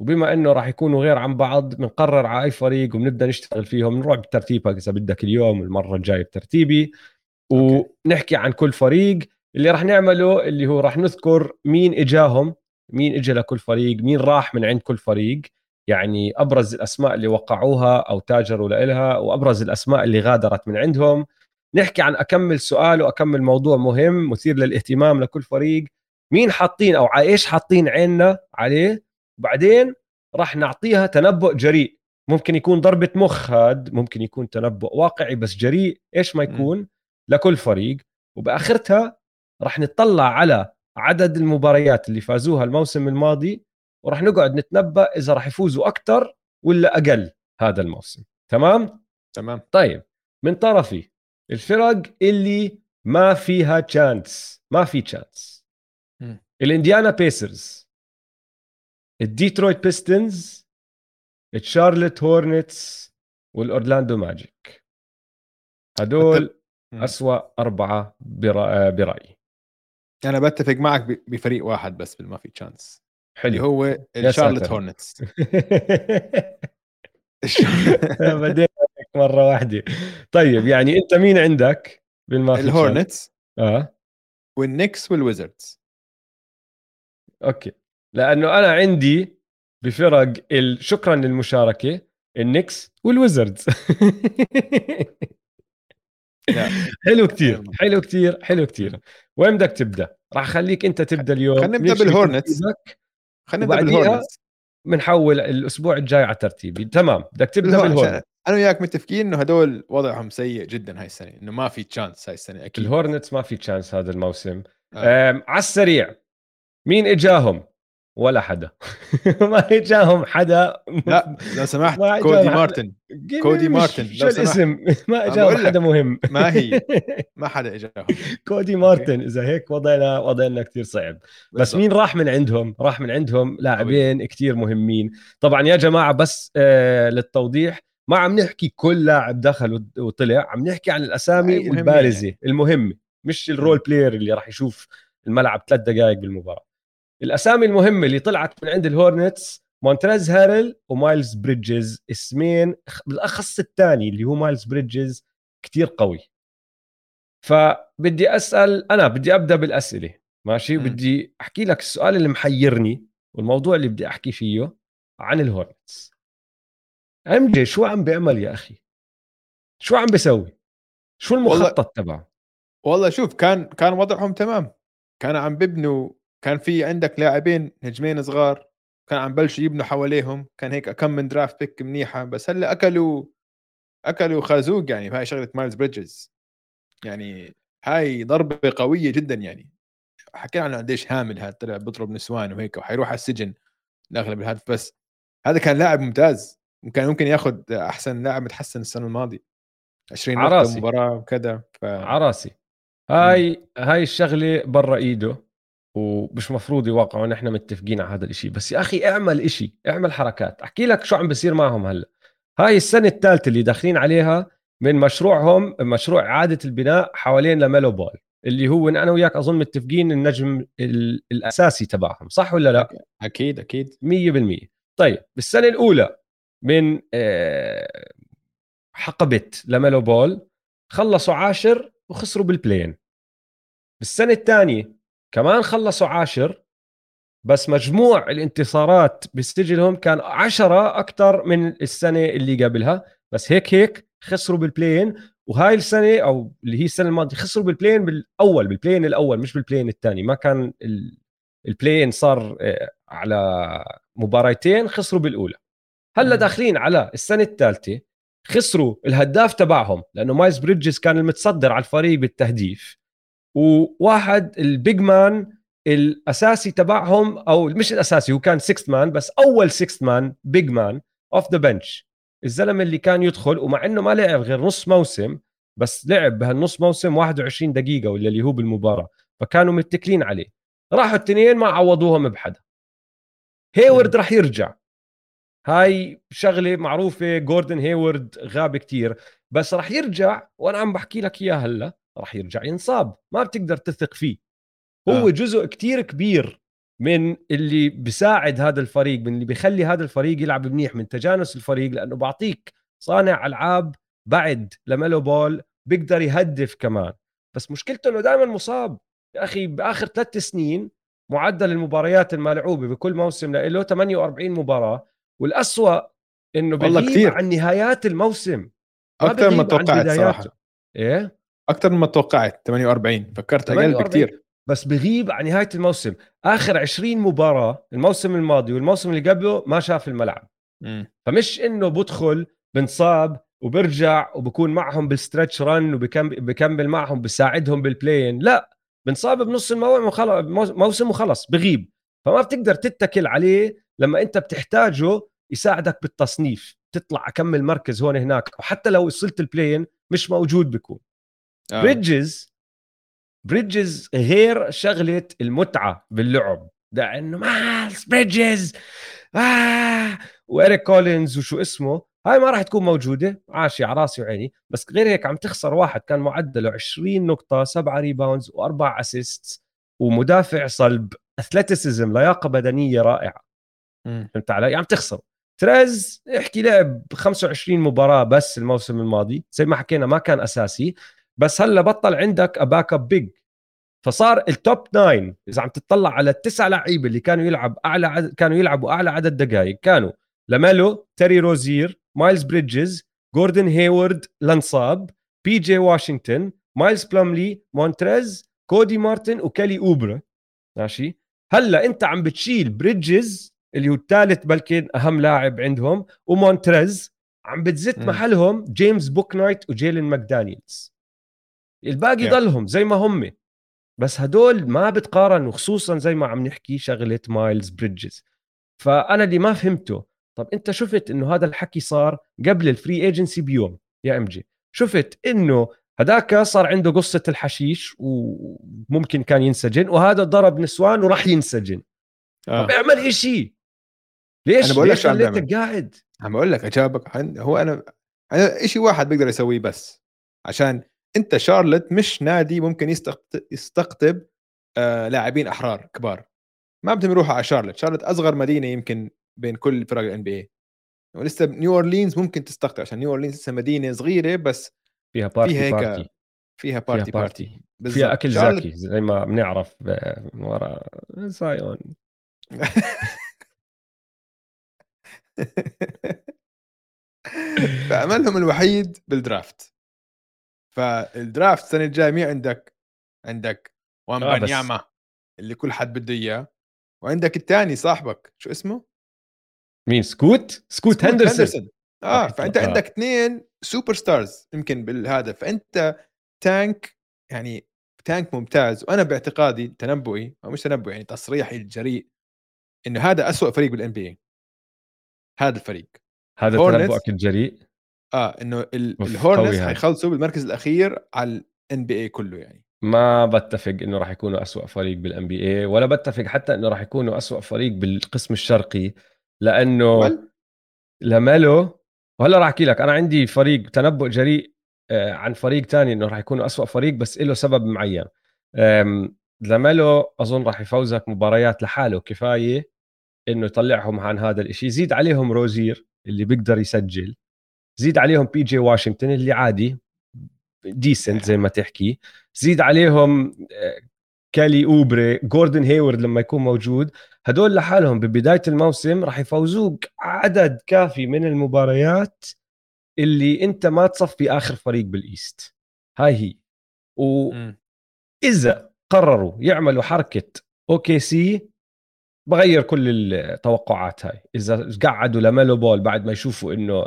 وبما إنه راح يكونوا غير عن بعض بنقرر على أي فريق وبنبدأ نشتغل فيهم نروح بترتيبك اذا بدك اليوم المره الجاية بترتيبي ونحكي عن كل فريق. اللي راح نعمله اللي هو راح نذكر مين إجاهم مين اجى لكل فريق مين راح من عند كل فريق. يعني أبرز الأسماء اللي وقعوها أو تاجروا لها وأبرز الأسماء اللي غادرت من عندهم. نحكي عن أكمل سؤال وأكمل موضوع مهم مثير للاهتمام لكل فريق. مين حاطين أو إيش حاطين عيننا عليه؟ وبعدين راح نعطيها تنبؤ جريء. ممكن يكون ضربة مخ هاد ممكن يكون تنبؤ واقعي بس جريء. إيش ما يكون؟ لكل فريق وبآخرتها راح نطلع على عدد المباريات اللي فازوها الموسم الماضي وراح نقعد نتنبأ إذا راح يفوزوا أكثر ولا أقل هذا الموسم. تمام؟
تمام.
طيب من طرفي الفرق اللي ما فيها chance ما في chance الإنديانا بيسرز الديترويت بيستنز الشارلت هورنتس والأورلاندو ماجيك. هدول أسوأ أربعة برأيي.
أنا بتفق معك بفريق واحد بس بالما في chance حلو. اللي هو الشارلت هورنتس
بدينا مرة واحدة. طيب يعني أنت مين عندك
بالما في الهورنتس آه. والنكس والويزردز
أوكي. لأنه أنا عندي بفرق شكرا للمشاركة النكس والويزردز حلو كتير حلو كتير حلو كتير. وين بدك تبدأ؟ راح أخليك أنت تبدأ اليوم.
خلينا نبدأ بالهورنتس
خلينا نبدأ بالهورنتس بنحول الأسبوع الجاي على ترتيبي. تمام بدك تبدأ بالهورنتس
أنا وياك متفقين إنه هدول وضعهم سيء جدا هاي السنة إنه ما في chance هاي السنة
أكيد. الهورنتس ما في chance هذا الموسم. آه. على السريع مين إجاهم؟ ولا حدا. ما اجاهم حدا.
لا لو سمحت كودي مارتن. كودي مارتن
شو الاسم؟ ما اجاهم حدا مهم.
ما هي. ما حدا إجاهم.
كودي مارتن إذا هيك وضعنا وضعنا كثير صعب. بس مين راح من عندهم؟ راح من عندهم لاعبين كثير مهمين. طبعا يا جماعة بس آه للتوضيح ما عم نحكي كل لاعب دخل وطلع عم نحكي عن الأسامي البارزة يعني. المهمة مش ال role player اللي راح يشوف الملعب ثلاث دقائق بالمباراة. الأسامي المهمة اللي طلعت من عند الهورنتس مونتريز هارل ومايلز بريدجز اسمين بالأخص الثاني اللي هو مايلز بريدجز كتير قوي. فبدي أسأل أنا بدي أبدأ بالأسئلة ماشي. بدي أحكي لك السؤال اللي محيرني والموضوع اللي بدي أحكي فيه عن الهورنتس. MJ شو عم بيعمل يا أخي؟ شو عم بيسوي؟ شو المخطط تبعه؟
والله شوف كان كان وضعهم تمام. كانوا عم ببنوا كان في عندك لاعبين نجمين صغار كان عم بلشوا يبنوا حواليهم كان هيك كم من draft pick منيحة بس هلأ أكلوا أكلوا خازوق يعني هاي شغلة مايلز بريدجز. يعني هاي ضربة قوية جدا يعني. حكينا عنه قديش هامل هذا طلع بيضرب نسوان وهيك وحيروح على السجن الأغلب الهدف بس هذا كان لاعب ممتاز. كان ممكن ياخذ أحسن لاعب متحسن السنة الماضية. 20
عراسي.
مباراه وكذا
ف... عراسي. هاي. هاي الشغلة برا إيده. ومش مفروض يوقعوا نحن متفقين على هذا الإشي. بس يا أخي اعمل إشي اعمل حركات. أحكي لك شو عم بصير معهم هلأ. هاي السنة الثالثة اللي داخلين عليها من مشروعهم مشروع إعادة البناء حوالين لاميلو بول اللي هو أنا وياك أظن متفقين النجم الأساسي تبعهم صح ولا لا؟
أكيد أكيد.
100% طيب بالسنه الأولى من آه، حقبة لاميلو بول خلصوا عاشر وخسروا بالبلين بالسنة الثانية كمان خلصوا عاشر بس مجموع الانتصارات بسجلهم كان عشرة أكثر من السنة اللي قبلها. بس هيك هيك خسروا بالبلين وهاي السنة أو اللي هي السنة الماضية خسروا بالبلين بالأول بالبلين الأول مش بالبلين الثاني. ما كان ال play-in صار آه، على مباراتين خسروا بالأولى. هلأ داخلين على السنة الثالثة خسروا الهداف تبعهم لأنه مايلز بريدجز كان المتصدر على الفريق بالتهديف. وواحد ال big man الأساسي تبعهم أو مش الأساسي هو كان sixth man بس أول sixth man big man off the bench الزلمة اللي كان يدخل ومع إنه ما لعب غير نص موسم بس لعب بهالنص موسم 21 دقيقة ولا اللي هو بالمباراة. فكانوا متكلين عليه. راحوا الاثنين ما عوضوهم بحدا. هيورد راح يرجع. هاي شغلة معروفة جوردن هيورد غاب كتير. بس راح يرجع وأنا عم بحكي لك اياه هلا. راح يرجع ينصاب ما بتقدر تثق فيه. هو آه. جزء كتير كبير من اللي بيساعد هذا الفريق من اللي بيخلي هذا الفريق يلعب منيح من تجانس الفريق لأنه بعطيك صانع ألعاب بعد لملو بول بيقدر يهدف كمان. بس مشكلته إنه دائما مصاب. يا أخي بآخر ثلاث سنين معدل المباريات الملعوبة بكل موسم له 48 مباراة والأسوأ إنه بغيب عن نهايات الموسم.
أكثر ما توقعت صراحة.
إيه؟
أكثر مما توقعت 48 فكرت أقل بكثير
بس بغيب عن نهاية الموسم. آخر 20 مباراة الموسم الماضي والموسم اللي قبله ما شاف الملعب. م. فمش إنه بدخل بنصاب وبرجع وبكون معهم بال stretch run وبكمل معهم بساعدهم بال play-in لا بنصاب بنص الموسم وخلص بغيب. فما بتقدر تتكل عليه لما أنت بتحتاجه يساعدك بالتصنيف. تطلع أكمل مركز هون هناك وحتى لو وصلت البلاين مش موجود بكون آه. بريدجز بريدجز غير شغلة المتعة باللعب. لأنه مايلز بريدجز آه. وإريك كولينز وشو اسمه؟ هاي ما راح تكون موجودة. ماشي على راسي وعيني. بس غير هيك عم تخسر واحد كان معدله 20 نقطة 7 rebounds واربع assist ومدافع صلب. athleticism لياقة بدنية رائعة. فهمت علي؟ عم تخسر. تريز احكي لعب 25 مباراة بس الموسم الماضي. زي ما حكينا ما كان أساسي. بس هلا بطل عندك backup big فصار ال top 9 إذا عم تطلع على التسع لعيبة اللي كانوا يلعب أعلى عدد كانوا يلعبوا أعلى عدد دقائق كانوا لاميلو تيري روزير مايلز بريدجز جوردن هيورد لانصاب بي جي واشنطن مايلز بلوملي مونتريز كودي مارتن وكالي اوبري ماشي؟ هلا أنت عم بتشيل بريدجز اللي هو الثالث بلكن أهم لاعب عندهم ومونتريز عم بتزت. محلهم جيمس بوك نايت وجيلين ماكدانيلز الباقي yeah. ضلهم زي ما هم. بس هدول ما بتقارنوا خصوصا زي ما عم نحكي شغلة مايلز بريدجز فأنا اللي ما فهمته طب أنت شفت إنه هذا الحكي صار قبل ال free agency بيوم يا MJ؟ شفت إنه هذاك صار عنده قصة الحشيش وممكن كان ينسجن وهذا ضرب نسوان وراح ينسجن آه. طب اعمل شيء ليش؟ أنا بقول لك خليتك قاعد؟
عم بقول لك أجابك هو أنا أنا شيء واحد بقدر أسويه بس عشان أنت شارلت مش نادي ممكن يستقطب آه لاعبين أحرار كبار. ما بدهم يروحوا على شارلت. شارلت أصغر مدينة يمكن بين كل فرق ال NBA ولسه نيو اورلينز ممكن تستقطب عشان نيو اورلينز لسه مدينة صغيرة بس
فيها party
فيها هيك
party
فيها party فيها party,
party. فيها أكل زاكي زي ما بنعرف ورا. زايون.
فأملهم الوحيد بال draft فال draft السنة الجاية مين عندك؟ عندك ويمبانياما اللي كل حد بده إياه وعندك الثاني صاحبك شو اسمه؟
مين سكوت؟ سكوت, سكوت هندرسون, هندرسون.
آه فأنت آه. عندك اثنين superstars يمكن بالهذا فانت tank يعني tank ممتاز وأنا باعتقادي تنبؤي أو مش تنبؤي يعني تصريحي الجريء إنه هذا أسوأ فريق بال NBA هذا الفريق
هذا تنبؤك الجريء
آه إنه الهورنتس حيخلصوا بالمركز الأخير على ال NBA كله يعني.
ما بتفق إنه راح يكونوا أسوأ فريق بال NBA ولا بتفق حتى إنه راح يكونوا أسوأ فريق بالقسم الشرقي لأنه لاميلو وهلأ راح أحكي لك أنا عندي فريق تنبؤ جريء آه، عن فريق تاني إنه راح يكونوا أسوأ فريق بس له سبب معين. لاميلو أظن راح يفوزك مباريات لحاله كفاية إنه يطلعهم عن هذا الشيء زيد عليهم روزير اللي بيقدر يسجل. زيد عليهم بي جي واشنطن اللي عادي decent زي ما تحكي. زيد عليهم كالي اوبري جوردن هيورد لما يكون موجود. هدول لحالهم ببداية الموسم راح يفوزوك عدد كافي من المباريات اللي أنت ما تصفي آخر فريق بال East هاي هي. واذا قرروا يعملوا حركة okay see بغير كل التوقعات هاي. إذا قعدوا لميلو بول بعد ما يشوفوا إنه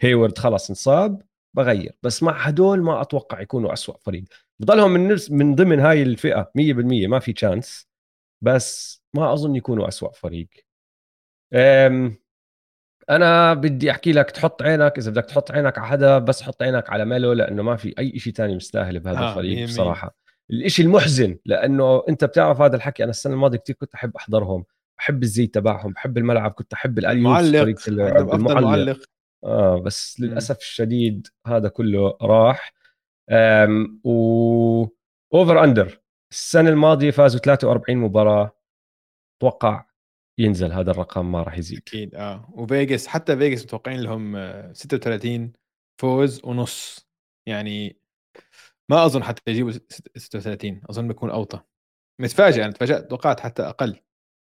هيورد خلص انصاب بغير. بس مع هدول ما أتوقع يكونوا أسوأ فريق. بضلهم من من ضمن هاي الفئة 100% ما في chance بس ما أظن يكونوا أسوأ فريق. أنا بدي أحكي لك تحط عينك إذا بدك تحط عينك على حدا بس حط عينك على ميلو لأنه ما في أي شيء تاني مستاهل بهذا آه الفريق بصراحة. الإشي المحزن لأنه أنت بتعرف هذا الحكي أنا السنة الماضية كثير كنت أحب أحضرهم. بحب الزي تبعهم بحب الملعب كنت أحب
المعلق المعلق.
آه بس للأسف الشديد هذا كله راح. و over under السنة الماضية فازوا 43 مباراة. أتوقع ينزل هذا الرقم ما راح يزيد.
أكيد آه. وفيجاس حتى فيجاس متوقعين لهم 36 فوز ونص. يعني ما أظن حتى يجيبوا 36 أظن بيكون أوطى. متفاجئ أنا تفاجأت توقعت حتى أقل.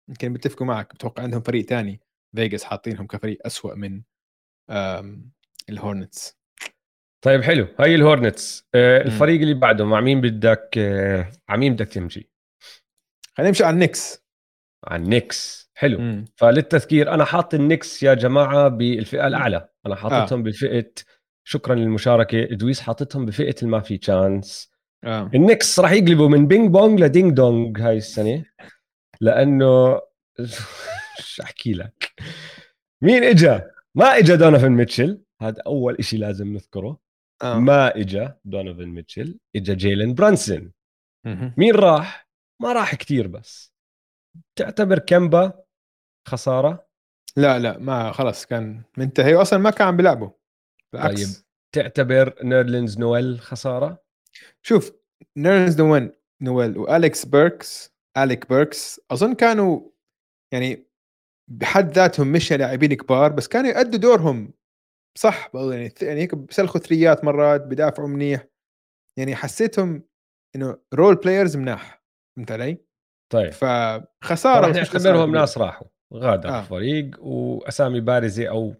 يمكن بيتفقوا معك بتوقع عندهم فريق ثاني فيجاس حاطينهم كفريق أسوأ من الهورنتس.
طيب حلو. هاي الهورنتس. آه الفريق اللي بعده مع مين بدك آه مع مين بدك تمشي؟
خلينا نمشي على النكس.
على النكس. حلو. مم. فللتذكير أنا حاط النكس يا جماعة بالفئة الأعلى. أنا حاططهم آه. بفئة شكرا للمشاركة. إدويس حاططهم بفئة الما في chance آه. النكس راح يقلبوا من ping pong ل ding dong هاي السنة. لأنه شو أحكي لك؟ مين إجا؟ ما اجى دونيفن ميتشل هذا أول إشي لازم نذكره. آه. ما اجى دونيفن ميتشل اجى جيلن برانسون. مين راح؟ ما راح كتير بس. تعتبر كمبا خسارة؟
لا لا ما خلص كان منتهي. واصلا ما كان عم بيلعبوا.
بالعكس. طيب تعتبر نيرلينز نويل خسارة؟
شوف نيرلينز نويل نويل والكس بيركس أليك بيركس أظن كانوا يعني بحد ذاتهم مش لاعبين كبار بس كانوا يؤدوا دورهم صح يعني يعني هيك بسلخوا three ات مرات بدافعوا منيح يعني حسيتهم إنه role players مناح فهمت علي؟
طيب
فخسارة
رح نعتبرهم ناس راحوا غادر آه. الفريق وأسامي بارزه أو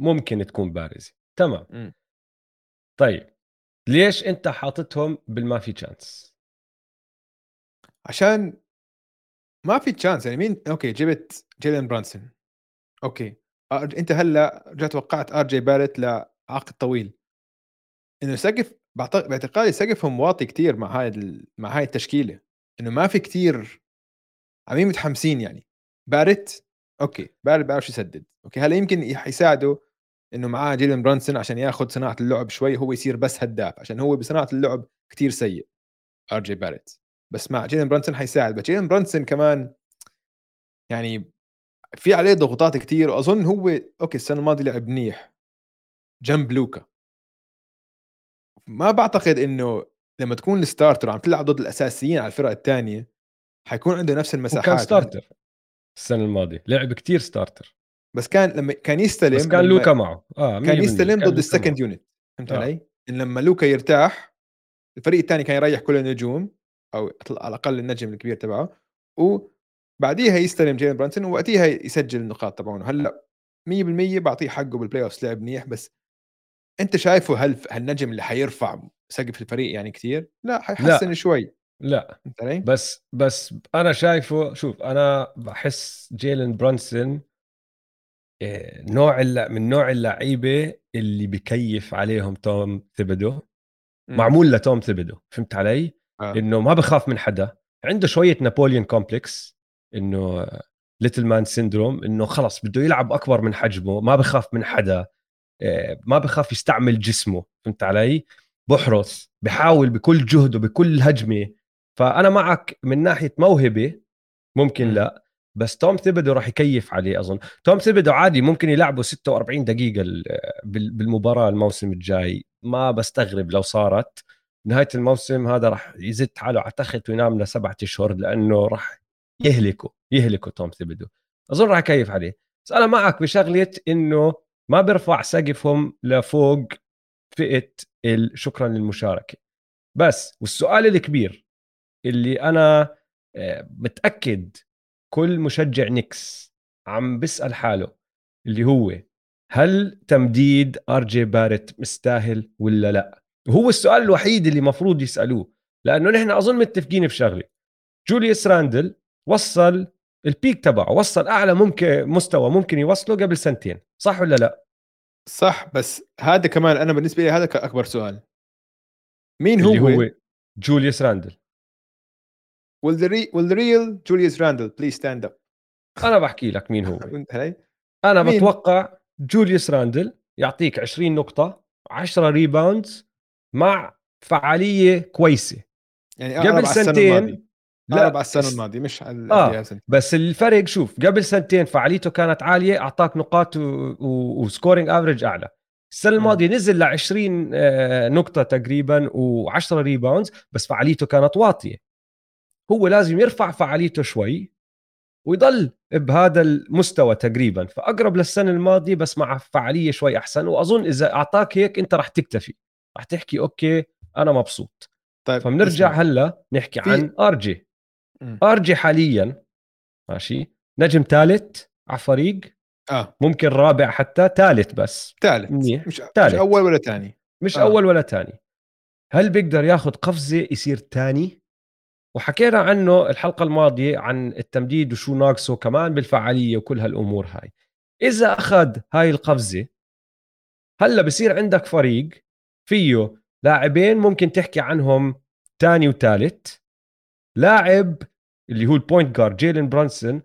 ممكن تكون بارزه تمام م. طيب ليش أنت حاططهم بالما في chance؟
عشان ما في chance يعني مين okay جبت جيلين برانسون. okay. أنت هلأ رجعت وقعت آر جي بارت لعقد طويل. إنه سقف باعتقادي سقفهم واطي كتير مع هاي مع هاي التشكيلة. إنه ما في كتير عمين متحمسين يعني. بارت okay بارت بيعرف يسدد. okay هلأ يمكن حيساعده إنه معاه جيلين برانسون عشان ياخذ صناعة اللعب شوي. هو يصير بس هداف عشان هو بصناعة اللعب كتير سيء. آر جي بارت. بس مع جيلين برانسون حيساعد. بس جيلين برانسون كمان يعني في عليه ضغوطات كتير. واظن هو okay السنة الماضية لعب منيح. جنب لوكا. ما بعتقد إنه لما تكون ال starter عم تلعب ضد الأساسيين على الفرق الثانية حيكون عنده نفس المساحات
كان starter السنة الماضية. لعب كتير starter
بس كان لما كان يستلم
بس كان لوكا معه. آه
كان يستلم ضد ال second unit فهمت آه. علي؟ لما لوكا يرتاح الفريق الثاني كان يريح كل النجوم. أو على الأقل النجم الكبير تبعه وبعديها يستلم جيلن برانسون ووقتها يسجل النقاط تبعونه هلأ 100% بعطيه حقه بال playoff لعب منيح بس أنت شايفه هل هالنجم اللي حيرفع سقف الفريق يعني كثير؟ لا حيحسن لا. شوي
لا بس بس أنا شايفه شوف أنا بحس جيلن برانسون آه، نوع من نوع اللعيبة اللي بكيف عليهم توم ثيبدو معمول لتوم ثيبدو فهمت علي؟ آه. إنه ما بخاف من حدا. عنده شوية Napoleon complex إنه little man syndrome إنه خلص بده يلعب أكبر من حجمه ما بخاف من حدا. آه، ما بخاف يستعمل جسمه فهمت علي؟ بحرص بحاول بكل جهده بكل هجمة. فأنا معك من ناحية موهبة ممكن لا بس توم ثيبدو راح يكيف عليه أظن. توم ثيبدو عادي ممكن يلعبه 46 دقيقة بالمباراة الموسم الجاي. ما بستغرب لو صارت. نهاية الموسم هذا راح يزت حاله على تخت وينام لسبعة أشهر لأنه راح يهلكه يهلكه توم ثيبدو أظن راح يكيف عليه. بس أنا معك بشغلة إنه ما بيرفع سقفهم لفوق فئة شكرا للمشاركة. بس والسؤال الكبير اللي أنا آه، متأكد كل مشجع نيكس عم بيسأل حاله اللي هو هل تمديد آر جي بارت مستاهل ولا لا؟ وهو السؤال الوحيد اللي مفروض يسألوه لأنه نحن أظن متفقين بشغلة. جوليوس راندل وصل ال peak تبعه وصل أعلى ممكن مستوى ممكن يوصله قبل سنتين صح ولا لا؟
صح بس هذا كمان أنا بالنسبة لي هذا اكبر سؤال. مين
هو,
هو,
هو جوليوس راندل.
Will the, re- will the real Julius Randle please stand up?
أنا بحكي لك مين هو؟ أنا
مين؟
بتوقع جوليوس راندل يعطيك 20 نقطة 10 rebounds مع فعالية كويسة
يعني
قبل سنتين. لا
على
السنة
الماضية مش على
آه. بس الفرق شوف قبل سنتين فعاليته كانت عالية أعطاك نقاط و... و... و scoring average أعلى
السنة.
الماضية نزل ل 20 آه، نقطة تقريبا و10 rebounds بس فعاليته كانت واطية هو لازم يرفع فعاليته شوي ويضل بهذا المستوى تقريبا فأقرب للسنة الماضية بس مع فعالية شوي أحسن وأظن إذا أعطاك هيك أنت رح تكتفي رح تحكي okay أنا مبسوط
طيب
فبنرجع. هلأ نحكي
في-
عن RJ
مم.
RJ حاليا ماشي نجم ثالث على فريق
آه
ممكن رابع حتى ثالث بس
ثالث
منيح.
مش, مش
ثالث.
أول ولا ثاني
مش.
آه.
أول ولا ثاني هل بيقدر ياخذ قفزة يصير ثاني وحكينا عنه الحلقة الماضية عن التمديد وشو ناقصه كمان بالفعالية وكل هالأمور هاي إذا أخذ هاي القفزة هلأ بصير عندك فريق فيه لاعبين ممكن تحكي عنهم ثاني وثالث لاعب اللي هو ال point guard جيلين برانسون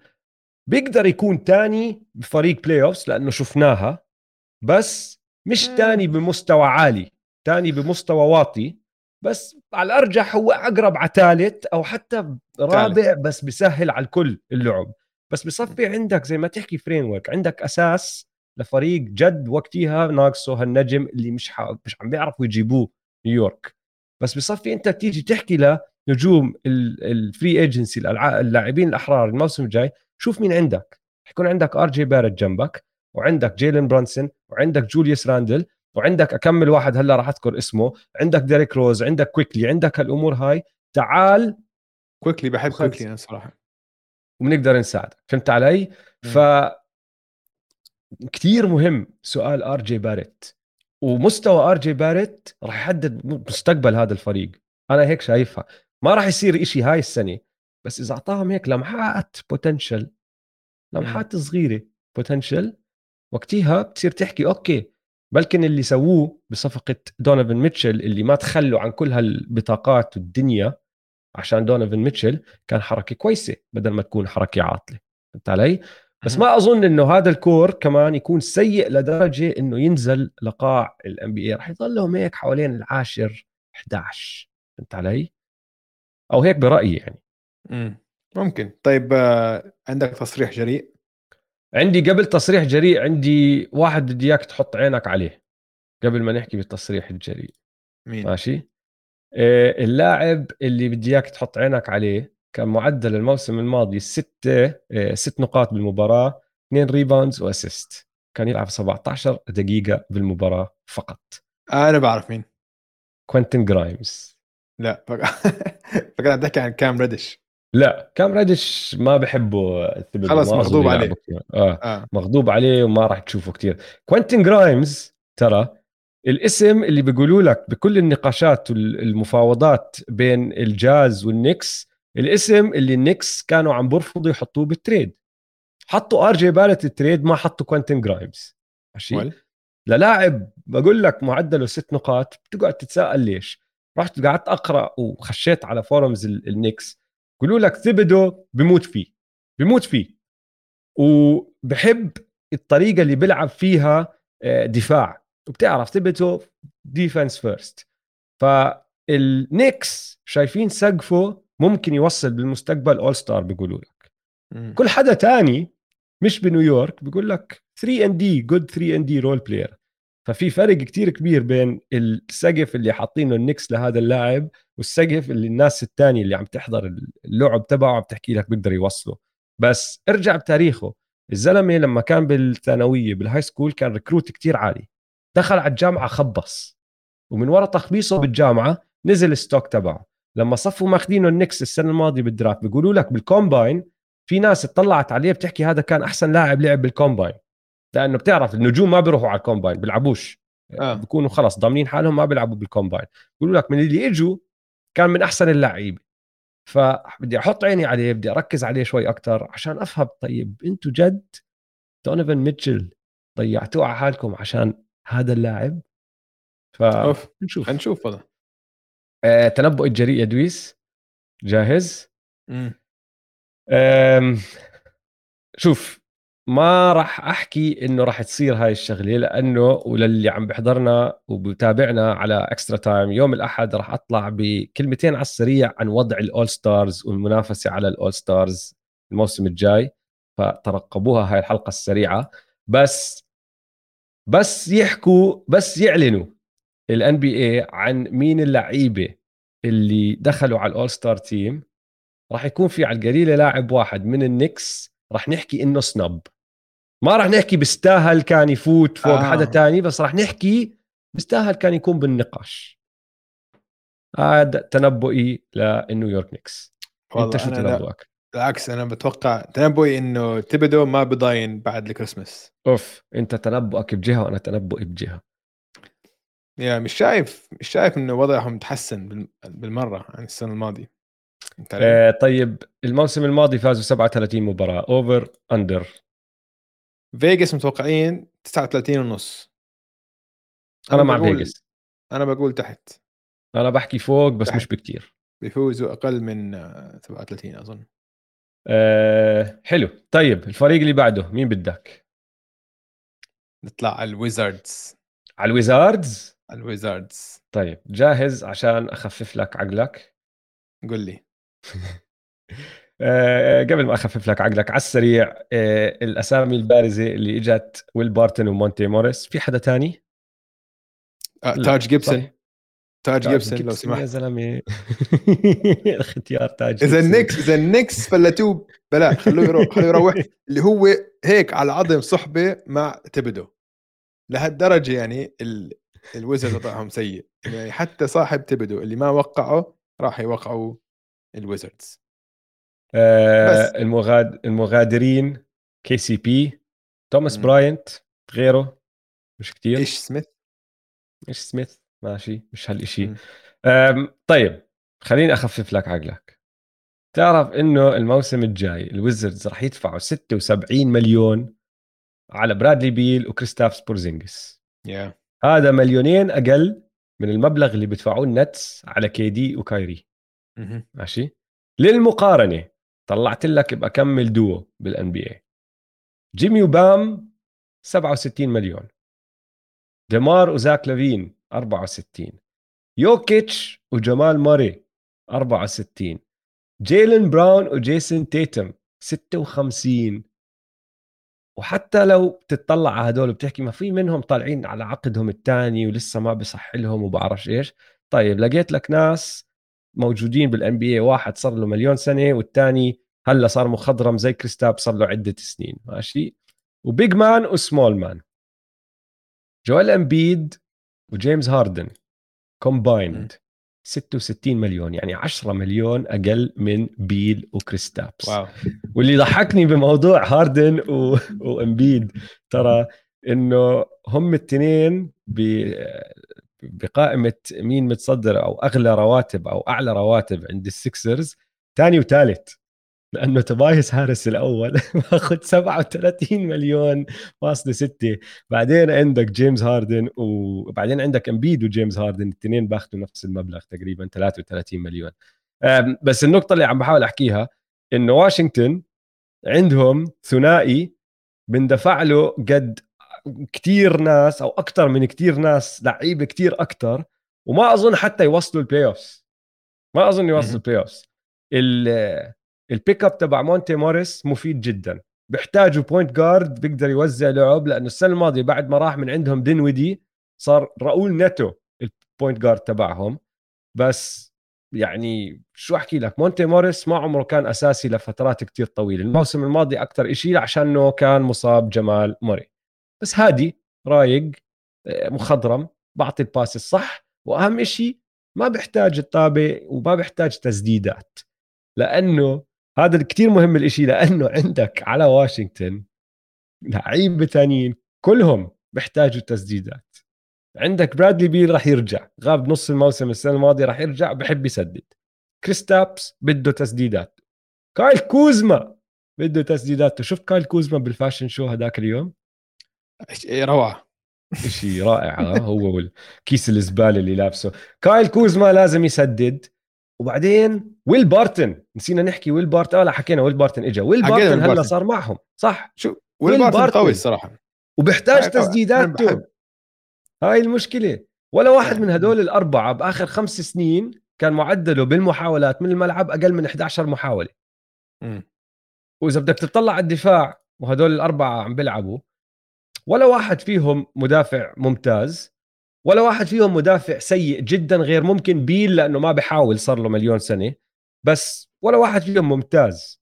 بيقدر يكون ثاني بفريق playoffs لأنه شفناها بس مش
مم.
ثاني بمستوى عالي ثاني بمستوى واطي بس على الأرجح هو أقرب على ثالث أو حتى رابع بس بيسهل على الكل اللعب. بس بصفي عندك زي ما تحكي framework عندك أساس لفريق جد وقتها ناقصه هالنجم اللي مش ح... مش عم بيعرفوا يجيبوه نيويورك. بس بصفي أنت بتيجي تحكي لنجوم ال free agency اللاعبين الأحرار الموسم الجاي شوف مين عندك. حيكون عندك آر جي باريت جنبك وعندك جيلين برانسون وعندك جوليوس راندل وعندك أكم من واحد هلأ راح أذكر اسمه عندك ديريك روز عندك كويكلي عندك هالأمور هاي. تعال
كويكلي بحب. كويكلي أنا صراحة.
وبنقدر نساعدك. فهمت علي؟ ف كثير مهم سؤال آر جي باريت ومستوى آر جي باريت راح يحدد مستقبل هذا الفريق. أنا هيك شايفها. ما راح يصير إشي هاي السنة. بس إذا أعطاهم هيك لمحات potential لمحات صغيرة potential وقتها بتصير تحكي okay بلكن اللي سووه بصفقة دونوفان ميتشل اللي ما تخلوا عن كل هالبطاقات والدنيا عشان دونوفان ميتشل كان حركة كويسة بدل ما تكون حركة عاطلة. فهمت علي؟ بس ما أظن إنه هذا ال core كمان يكون سيء لدرجة إنه ينزل لقاع ال NBA رح يضلهم هيك حوالين العاشر 11 فهمت علي؟ أو هيك برأيي يعني.
مم. ممكن. طيب آه، عندك تصريح جريء؟
عندي قبل تصريح جريء عندي واحد بدي إياك تحط عينك عليه قبل ما نحكي بالتصريح الجريء.
مين؟
ماشي؟ آه، اللاعب اللي بدي إياك تحط عينك عليه كان معدل الموسم الماضي ستة آه، ست نقاط بالمباراة اثنين rebounds و assist كان يلعب 17 دقيقة بالمباراة فقط.
أنا بعرف مين.
كوينتن جرايمز.
لا فك... فكرت عم تحكي عن كام ريدش.
لا كام ريدش ما بحبه
خلص مغضوب عليه.
آه
آه.
مغضوب عليه وما راح تشوفه كتير كوينتن جرايمز ترى الاسم اللي بيقولوا لك بكل النقاشات والمفاوضات بين الجاز والنكس الاسم اللي النكس كانوا عم برفضوا يحطوه بال trade. حطوا آر جي باريت بال trade ما حطوا كوينتن جرايمز. ماشي؟ للاعب بقول لك معدله ست نقاط بتقعد تتساءل ليش؟ رحت قعدت أقرأ وخشيت على forums ال- النكس يقولوا لك ثيبدو بموت فيه بموت فيه. وبحب الطريقة اللي بيلعب فيها آه، دفاع. وبتعرف ثيبدو defense first فالنكس شايفين سقفه ممكن يوصل بالمستقبل all star بيقولوا لك. كل حدا تاني مش بنيويورك بيقول لك 3 and D good 3 and D role player ففي فرق كتير كبير بين السقف اللي حاطينه النكس لهذا اللاعب والسقف اللي الناس التانية اللي عم تحضر اللعب تبعه عم تحكي لك بيقدر يوصله. بس ارجع بتاريخه. الزلمة لما كان بالثانوية بال high school كان recruit كتير عالي. دخل على الجامعة خبص. ومن ورا تخبيصه بالجامعة نزل ال stock تبعه. لما صفوا ماخذينه النكس السنة الماضية بال draft بيقولوا لك بال combine في ناس اطلعت عليه بتحكي هذا كان أحسن لاعب لعب بال combine لأنه بتعرف النجوم ما بيروحوا على ال combine بيلعبوش.
آه.
بيكونوا خلص ضامنين حالهم ما بيلعبوا بال combine بيقولوا لك من اللي إجوا كان من أحسن اللعيبه فبدي أحط عيني عليه بدي أركز عليه شوي أكثر عشان أفهم طيب أنتم جد دونوفان ميتشل ضيعتوه على حالكم عشان هذا اللاعب؟
فنشوف نشوف. هذا
آه، تنبؤ الجريء يا دويس جاهز؟
امم
شوف ما راح أحكي إنه راح تصير هاي الشغلة لأنه وللي عم بيحضرنا وبتابعنا على اكسترا تايم يوم الأحد راح أطلع بكلمتين على السريع عن وضع ال all stars والمنافسة على ال all stars الموسم الجاي. فترقبوها هاي الحلقة السريعة. بس بس يحكوا بس يعلنوا. ال NBA عن مين اللعيبة اللي دخلوا على ال all star team راح يكون في على القليله لاعب واحد من ال Knicks راح نحكي إنه snub ما راح نحكي بيستاهل كان يفوت فوق آه. حدا تاني بس راح نحكي بيستاهل كان يكون بالنقاش. هذا تنبؤي لنيويورك Knicks انت شو تنبؤك؟
بالعكس أنا بتوقع تنبؤي إنه تبدو ما بضاين بعد الكريسماس.
أوف أنت تنبؤك بجهة وأنا تنبؤي بجهة.
يا مش شايف مش شايف إنه وضعهم تحسن بالمرة عن السنة الماضية.
آه طيب الموسم الماضي فازوا 37 مباراة over under
فيجاس متوقعين 39 ونص.
أنا, أنا مع فيجاس.
أنا بقول تحت.
أنا بحكي فوق بس تحت. مش بكتير.
بيفوزوا أقل من 37 أظن.
أه حلو. طيب الفريق اللي بعده مين بدك؟
نطلع على ال Wizards.
على الويزاردز؟
الويزاردز
طيب جاهز عشان أخفف لك عقلك؟
قل لي.
أه قبل ما أخفف لك عقلك على السريع أه الأسامي البارزة اللي إجت ويل بارتن ومونتي موريس في حدا تاني؟
آه تاج جيبسون تاج جيبسون لو سمحت
يا زلمة. اختيار تاج
إذا ال Knicks إذا ال Knicks فلتوه. بلا خلوه يروح خلوه يروح. اللي هو هيك على عظم صحبة مع تبدو لهالدرجة يعني ال... الوزر وضعهم سيء. يعني حتى صاحب تبدو اللي ما وقعه راح يوقعوا ال Wizards
آه المغاد... المغادرين KCP توماس براينت غيره مش كتير.
إيش سميث
إيش سميث ماشي مش هالشيء طيب خليني أخفف لك عقلك. تعرف إنه الموسم الجاي ال Wizards راح يدفعوا 76 مليون على برادلي بيل وكريستابس بورزينجس.
Yeah.
هذا مليونين أقل من المبلغ اللي بيدفعوه ال Nets على KD وكايري. ماشي؟ للمقارنة طلعت لك بكمل دوو بال NBA جيمي وبام 67 مليون. ديمار وزاك لافين 64 يوكيتش وجمال ماري 64 جيلن براون وجيسون تيتم 56 وحتى لو بتطلع على هدول بتحكي ما في منهم طالعين على عقدهم الثاني ولسه ما بصح لهم وبعرفش إيش. طيب لقيت لك ناس موجودين بال NBA واحد صار له مليون سنة والثاني هلأ صار مخضرم زي كريستابس صار له عدة سنين ماشي؟ و big man و small man. جوال أمبيد وجيمس هاردن combined 66 مليون يعني 10 مليون أقل من بيل وكريستابس.
wow.
واللي ضحكني بموضوع هاردن و... وإمبيد ترى إنه هم الاثنين ب... بقائمة مين متصدر أو أغلى رواتب أو أعلى رواتب عند ال Sixers ثاني وثالث لأنه توبايس هاريس الأول. ماخذ 37 مليون فاصلة ستة. بعدين عندك جيمس هاردن وبعدين عندك إمبيد وجيمس هاردن الاثنين بأخذوا نفس المبلغ تقريبا 33 مليون. بس النقطة اللي عم بحاول أحكيها إنه واشنطن عندهم ثنائي بندفع له قد كثير ناس أو أكثر من كثير ناس لعيبة كثير أكثر وما أظن حتى يوصلوا ال play ما أظن يوصلوا ال play ال pick up تبع مونتي موريس مفيد جدا. بيحتاجوا point guard بيقدر يوزع لعب لأنه السنة الماضية بعد ما راح من عندهم دينويدي صار راؤول نيتو ال point guard تبعهم. بس يعني شو أحكي لك؟ مونتي موريس ما عمره كان أساسي لفترات كتير طويلة. الموسم الماضي أكثر شيء عشانه كان مصاب جمال موري. بس هادي رايق آه، مخضرم بعطي ال pass الصح وأهم شيء ما بيحتاج الطابة وما بيحتاج تسديدات. لأنه هذا كتير مهم الإشي لأنه عندك على واشنطن لعيبة ثانيين كلهم بيحتاجوا تسديدات. عندك برادلي بيل راح يرجع غاب نص الموسم السنة الماضية راح يرجع بحب يسدد. كريستابس بده تسديدات. كايل كوزما بده تسديدات شفت كايل كوزما بال fashion show هذاك اليوم؟
روعة.
شيء رائع هو والكيس الزبالة اللي لابسه. كايل كوزما لازم يسدد. وبعدين ويل بارتن نسينا نحكي ويل بارتن آه لا حكينا ويل بارتن إجا. ويل بارتن هلا صار معهم. صح.
شو؟ ويل, ويل بارتن قوي الصراحة.
وبيحتاج تسديداته. هاي المشكلة. ولا واحد من هدول الأربعة بآخر خمس سنين كان معدله بالمحاولات من الملعب أقل من 11 محاولة. م. وإذا بدك تطلع على الدفاع وهدول الأربعة عم بيلعبوا ولا واحد فيهم مدافع ممتاز ولا واحد فيهم مدافع سيء جدا غير ممكن بيل لأنه ما بحاول صار له مليون سنة. بس ولا واحد فيهم ممتاز.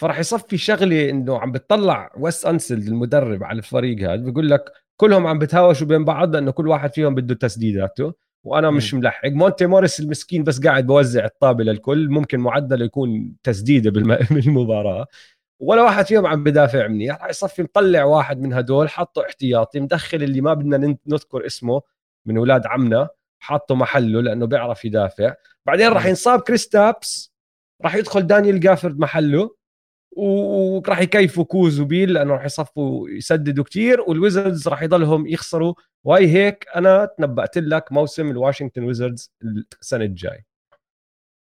فراح يصفي شغلة إنه عم بتطلع ويس أنسلد المدرب على الفريق هذا بيقول لك كلهم عم بتهاوشوا بين بعض لأنه كل واحد فيهم بده تسديداته. وأنا م. مش ملحق. مونتي موريس المسكين بس قاعد بوزع الطابة للكل. ممكن معدله يكون تسديدة بالمباراة. ولا واحد فيهم عم بدافع منيح. راح يصفي مطلع واحد من هدول حطه احتياطي مدخل اللي ما بدنا نذكر اسمه. من أولاد عمنا حاطه محله لأنه بيعرف يدافع. بعدين راح ينصاب كريستابس راح يدخل دانيال جافرد محله وراح يكيفوا كوز وبيل لأنه راح يصفوا يسددوا كثير وال Wizards راح يضلهم يخسروا. وهي هيك أنا تنبأت لك موسم الواشنطن Wizards السنة الجاي.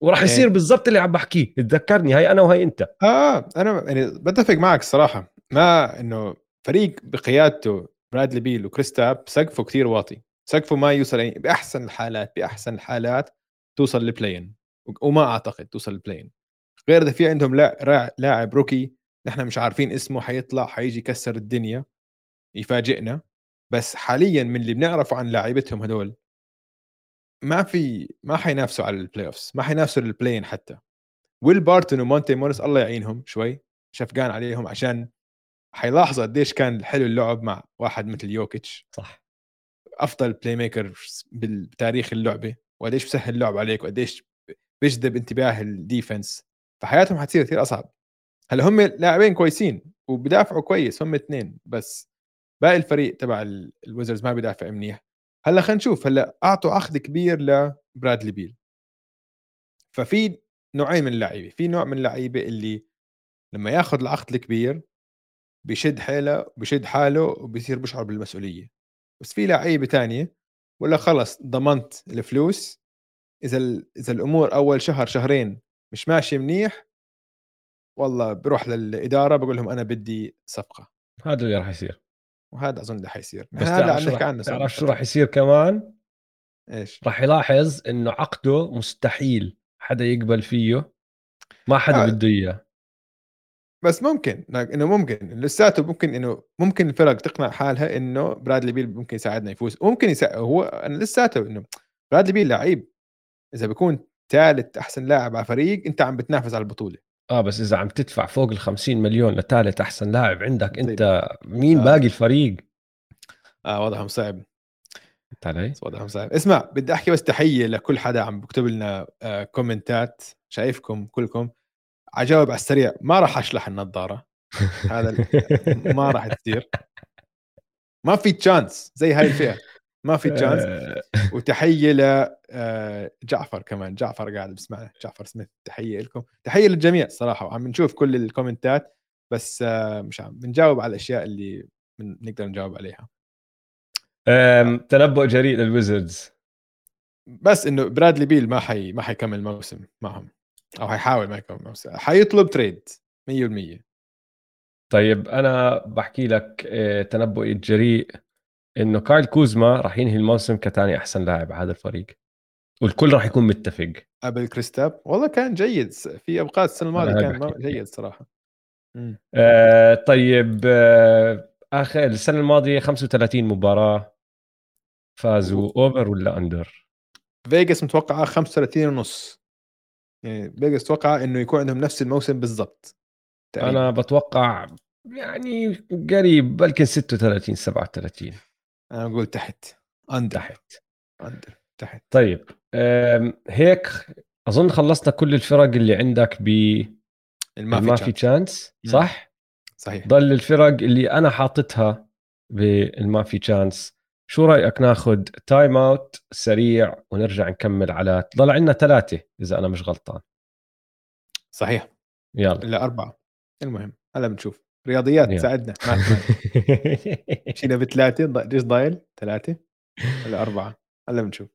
وراح إيه. يصير بالضبط اللي عم بحكيه تذكرني هاي أنا وهي أنت.
آه أنا يعني بتفق معك الصراحه ما إنه فريق بقيادته برادلي بيل وكريستاب سقفه كثير واطي. سقفه ما يوصل يعني بأحسن الحالات بأحسن الحالات توصل ل play-in وما أعتقد توصل ل play-in. غير إذا في عندهم لاعب rookie نحن مش عارفين اسمه حيطلع حيجي يكسر الدنيا يفاجئنا. بس حاليا من اللي بنعرفه عن لاعيبتهم هدول ما في ما حينافسوا على ال playoffs ما حينافسوا لل play-in حتى. ويل بارتون ومونتي موريس الله يعينهم شوي شفقان عليهم عشان حيلاحظوا قديش كان حلو اللعب مع واحد مثل يوكيتش.
صح.
أفضل playmaker بتاريخ اللعبة وقديش بسهل اللعب عليك وقديش بيجذب انتباه ال defense فحياتهم حتصير كثير أصعب. هلأ هم لاعبين كويسين وبدافعوا كويس هم اثنين بس. باقي الفريق تبع الويزردز ما بيدافع منيح. هلأ خلينا نشوف هلأ أعطوا عقد كبير لبرادلي بيل ففي نوعين من اللعيبة في نوع من اللعيبة اللي لما ياخذ العقد الكبير بشد حاله بشد حاله وبصير بشعر بالمسؤولية. بس في لعيبه تانية ولا خلص ضمنت الفلوس. إذا إذا الأمور أول شهر شهرين مش ماشي منيح والله بروح للإدارة بقول لهم أنا بدي صفقة.
هذا اللي راح يصير.
وهذا أظن اللي حيصير
بس هذا عم نحكي عنه تعرف شو راح يصير كمان؟
إيش؟
راح يلاحظ إنه عقده مستحيل حدا يقبل فيه ما حدا آه. بده إياه.
بس ممكن إنه ممكن لساته ممكن إنه ممكن الفرق تقنع حالها إنه برادلي بيل ممكن يساعدنا يفوز. ممكن يسا... هو أنا لساته إنه برادلي بيل لعيب. إذا بيكون ثالث أحسن لاعب على فريق أنت عم بتنافس على البطولة.
آه بس إذا عم تدفع فوق ال 50 مليون لثالث أحسن لاعب عندك أنت مين آه. باقي الفريق؟
آه وضعهم صعب.
فهمت علي؟
وضعهم صعب. اسمع بدي أحكي بس تحية لكل حدا عم بكتب لنا آه كومنتات شايفكم كلكم. عجاوب على السريع ما راح أشلح النظارة. هذا ما راح تصير. ما في chance زي هاي الفئة. ما في chance وتحية ل آه، جعفر كمان. جعفر قاعد بسمعنا جعفر سميث تحية لكم. تحية للجميع صراحة. وعم نشوف كل ال comment ات بس آه، مش عم بنجاوب على الأشياء اللي بنقدر نجاوب عليها.
تنبؤ جريء للويزردز.
بس إنه برادلي بيل ما حي ما حيكمل الموسم معهم. أو حيحاول ما الموسم حيطلب تريد 100%
طيب أنا بحكي لك آه، تنبؤي الجريء إنه كارل كوزما راح ينهي الموسم كثاني أحسن لاعب على هذا الفريق. والكل راح يكون متفق.
قبل كريستاب؟ والله كان جيد في اوقات السنة الماضية كان جيد صراحة.
آه طيب آه آخر السنة الماضية 35 مباراة. فازوا over ولا under؟
فيجاس متوقعه 35 ونص. يعني فيجاس توقع إنه يكون عندهم نفس الموسم بالضبط
أنا بتوقع يعني قريب بلكن 36 37
أنا بقول تحت
under تحت.
under تحت.
طيب هيك أظن خلصنا كل الفرق اللي عندك ب ما في chance صح؟
صحيح.
ضل الفرق اللي أنا حاططها بالما في chance شو رأيك ناخذ time out سريع ونرجع نكمل على ضل عندنا ثلاثة إذا أنا مش غلطان.
صحيح.
يلا.
إلا أربعة. المهم هلا بنشوف. رياضيات
يلا.
تساعدنا. مشينا بثلاثة ليش ضايل؟ ثلاثة. ولا أربعة؟ هلا بنشوف.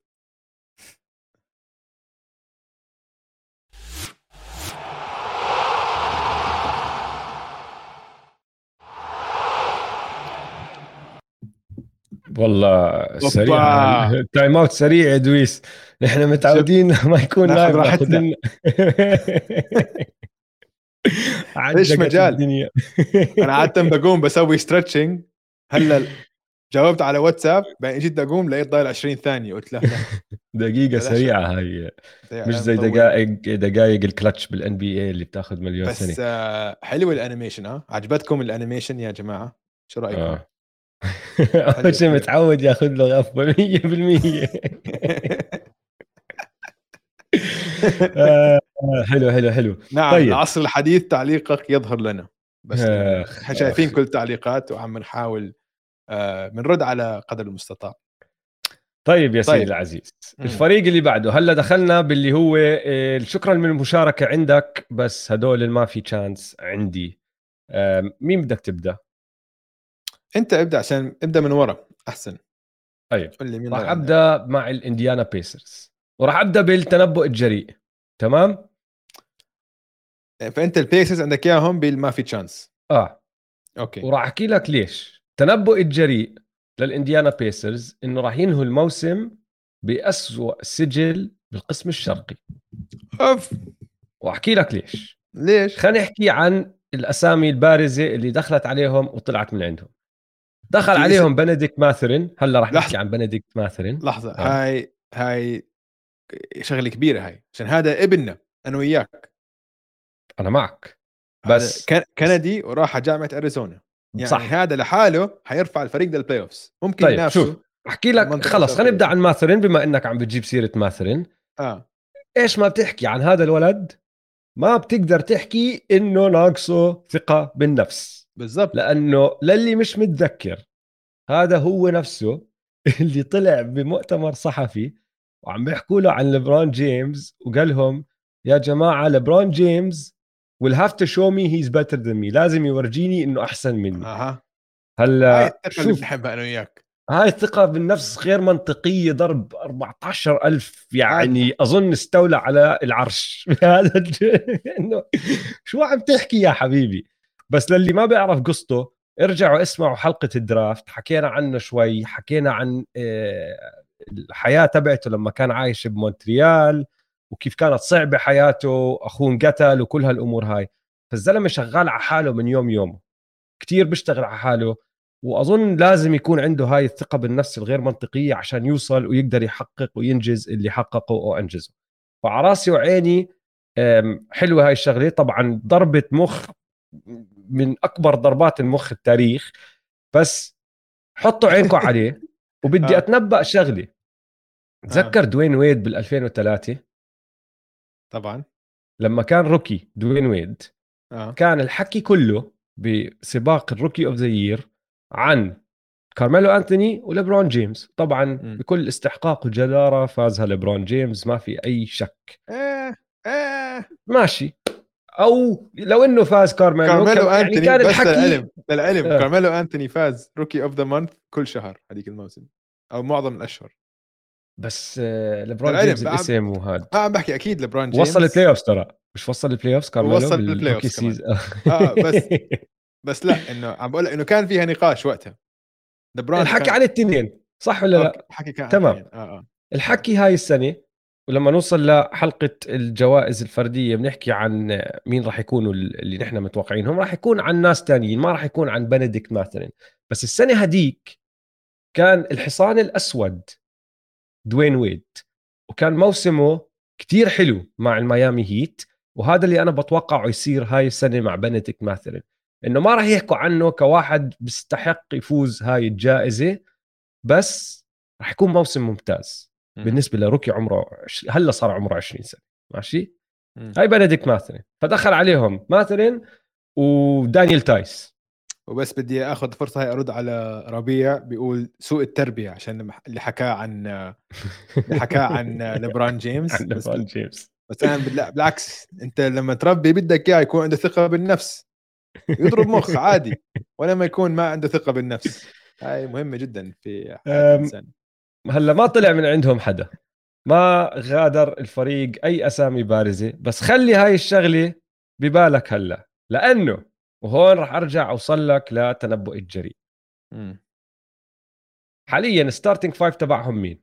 والله سريع time out سريع يا دويس. نحن متعودين ما يكون live
راحتنا. ليش مجال؟ أنا عادة بقوم بسوي stretching هلأ جاوبت على واتساب بعدين جيت أقوم؟ لقيت ضايل 20 ثانية. قلت
دقيقة
بلاش.
سريعة هاي. مش زي. دقائق دقائق ال clutch بال NBA اللي بتاخذ مليون
بس
سنة.
آه حلو ال animation ها عجبتكم ال animation يا جماعة؟ شو رأيكم؟
آه. اول شيء متعود ياخذ له غفوة 100% آه، حلو حلو حلو
نعم
طيب.
العصر الحديث تعليقك يظهر لنا بس إحنا شايفين
آخ.
كل التعليقات وعم نحاول آه بنرد على قدر المستطاع
طيب يا سيدي
طيب.
العزيز
مم.
الفريق اللي بعده هلا دخلنا باللي هو آه، شكرا من المشاركة عندك بس هدول ما في تشانس عندي آه، مين بدك تبدأ؟
أنت ابدأ عشان ابدأ من ورا أحسن
طيب.
قول لي مين
راح. أبدأ مع الانديانا بيسرز وراح أبدأ بالتنبؤ الجريء تمام؟
فأنت البيسرز عندك إياهم بالما في chance
آه
okay
وراح أحكي لك ليش تنبؤ الجريء للانديانا بيسرز إنه راح ينهوا الموسم بأسوأ سجل بالقسم الشرقي
أوف
وأحكي لك ليش
ليش؟
خلينا نحكي عن الأسامي البارزة اللي دخلت عليهم وطلعت من عندهم دخل عليهم بنديكت ماثرين. هلا راح
لحظة.
نحكي عن بنديكت ماثرين.
لحظة.
آه.
هاي هاي شغلة كبيرة هاي عشان هذا ابننا أنا وياك.
أنا معك. بس
كان- كندي وراح على جامعة أريزونا. يعني
صح.
هذا لحاله حيرفع الفريق لل playoffs ممكن
طيب، شوف. أحكي لك خلص خلينا
نبدأ.
عن ماثرين بما إنك عم بتجيب سيرة ماثرين.
آه.
إيش ما بتحكي عن هذا الولد ما بتقدر تحكي إنه ناقصه ثقة بالنفس.
بالضبط.
لأنه للي مش متذكر هذا هو نفسه اللي طلع بمؤتمر صحفي وعم بيحكوا له عن لبرون جيمس وقال لهم يا جماعة لبرون جيمس will have to show me he's better than me. لازم يورجيني إنه أحسن مني.
أها. هاي
هلا
الثقة اللي بنحبها أنا وياك.
هاي الثقة بالنفس غير منطقية ضرب 14 ألف يعني أظن استولى على العرش. هذا الج- إنه شو عم تحكي يا حبيبي؟ بس للي ما بيعرف قصته ارجعوا اسمعوا حلقة الدرافت حكينا عنه شوي حكينا عن آه، الحياة تبعته لما كان عايش بمونتريال وكيف كانت صعبة حياته أخوه انقتل وكل هالأمور هاي. فالزلمة شغال على حاله من يوم يومه كتير بيشتغل على حاله وأظن لازم يكون عنده هاي الثقة بالنفس الغير منطقية عشان يوصل ويقدر يحقق وينجز اللي حققه وانجزه فعلى راسي وعيني حلوة هاي الشغلة. طبعا ضربة مخ من أكبر ضربات المخ التاريخ بس حطوا عينكم عليه وبدي
آه.
أتنبأ شغلة. تذكر دوين ويد بال 2003
طبعا.
لما كان rookie دوين ويد
آه.
كان الحكي كله بسباق ال rookie of the year عن كارميلو أنتوني وليبرون جيمس. طبعا
م.
بكل استحقاق وجدارة فازها ليبرون جيمس ما في أي شك.
إيه إيه.
ماشي. أو لو إنه فاز كارميلو,
كارميلو
كان-
أنتوني
كان الحكي
للعلم للعلم
آه.
كارميلو أنتوني فاز rookie of the month كل شهر هذيك الموسم أو معظم الأشهر
بس آه،
للعلم
جيمس الاسم وهذا
ما عم بحكي أكيد لبرون جيمس
وصل البلاي اوفز ترى مش وصل البلاي اوفز كارميلو
وصل كمان.
سيزون.
آه، بس بس لا إنه عم بقول إنه كان فيها نقاش وقتها لبرون
الحكي
كان-
عن الاثنين صح ولا لا؟
الحكي كان
تمام.
آه آه
الحكي هاي السنة ولما نوصل لحلقة الجوائز الفردية بنحكي عن مين راح يكونوا اللي نحن متوقعينهم راح يكون عن ناس تانيين ما راح يكون عن بنديكت ماثرين بس السنة هديك كان الحصان الأسود دوين ويد وكان موسمه كتير حلو مع الميامي هيت وهذا اللي أنا بتوقعه يصير هاي السنة مع بنديكت ماثرين إنه ما راح يحكوا عنه كواحد بيستحق يفوز هاي الجائزة بس راح يكون موسم ممتاز.
مم.
بالنسبة ل rookie عمره عش- هلا صار عمره 20 سنة ماشي؟
مم.
هاي بنديكت ماثرين فدخل عليهم ماثرين ودانيال تايس.
وبس بدي أخذ فرصة هاي أرد على ربيع بيقول سوء التربية عشان اللي حكاه عن اللي حكاه عن ليبرون جيمس.
عن ليبرون جيمس.
بس أنا بالعكس أنت لما تربي بدك إياه يكون عنده ثقة بالنفس. يضرب مخ عادي ولا ما يكون ما عنده ثقة بالنفس. هاي مهمة جدا في حياة الإنسان.
هلا ما طلع من عندهم حدا. ما غادر الفريق أي أسامي بارزة. بس خلي هاي الشغلة ببالك هلا. لأنه وهون راح أرجع أوصل لك لتنبؤ الجريء. حاليا starting five تبعهم مين؟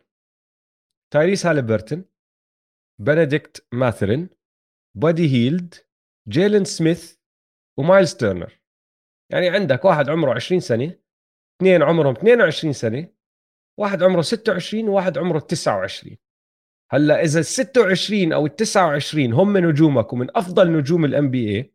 تايريز هاليبرتون بنديكت ماثرين بودي هيلد جيلين سميث ومايلز تيرنر. يعني عندك واحد عمره 20 سنة اثنين عمرهم 22 سنة واحد عمره 26 وواحد عمره 29 هلأ إذا ال 26 أو ال 29 هم نجومك ومن أفضل نجوم ال NBA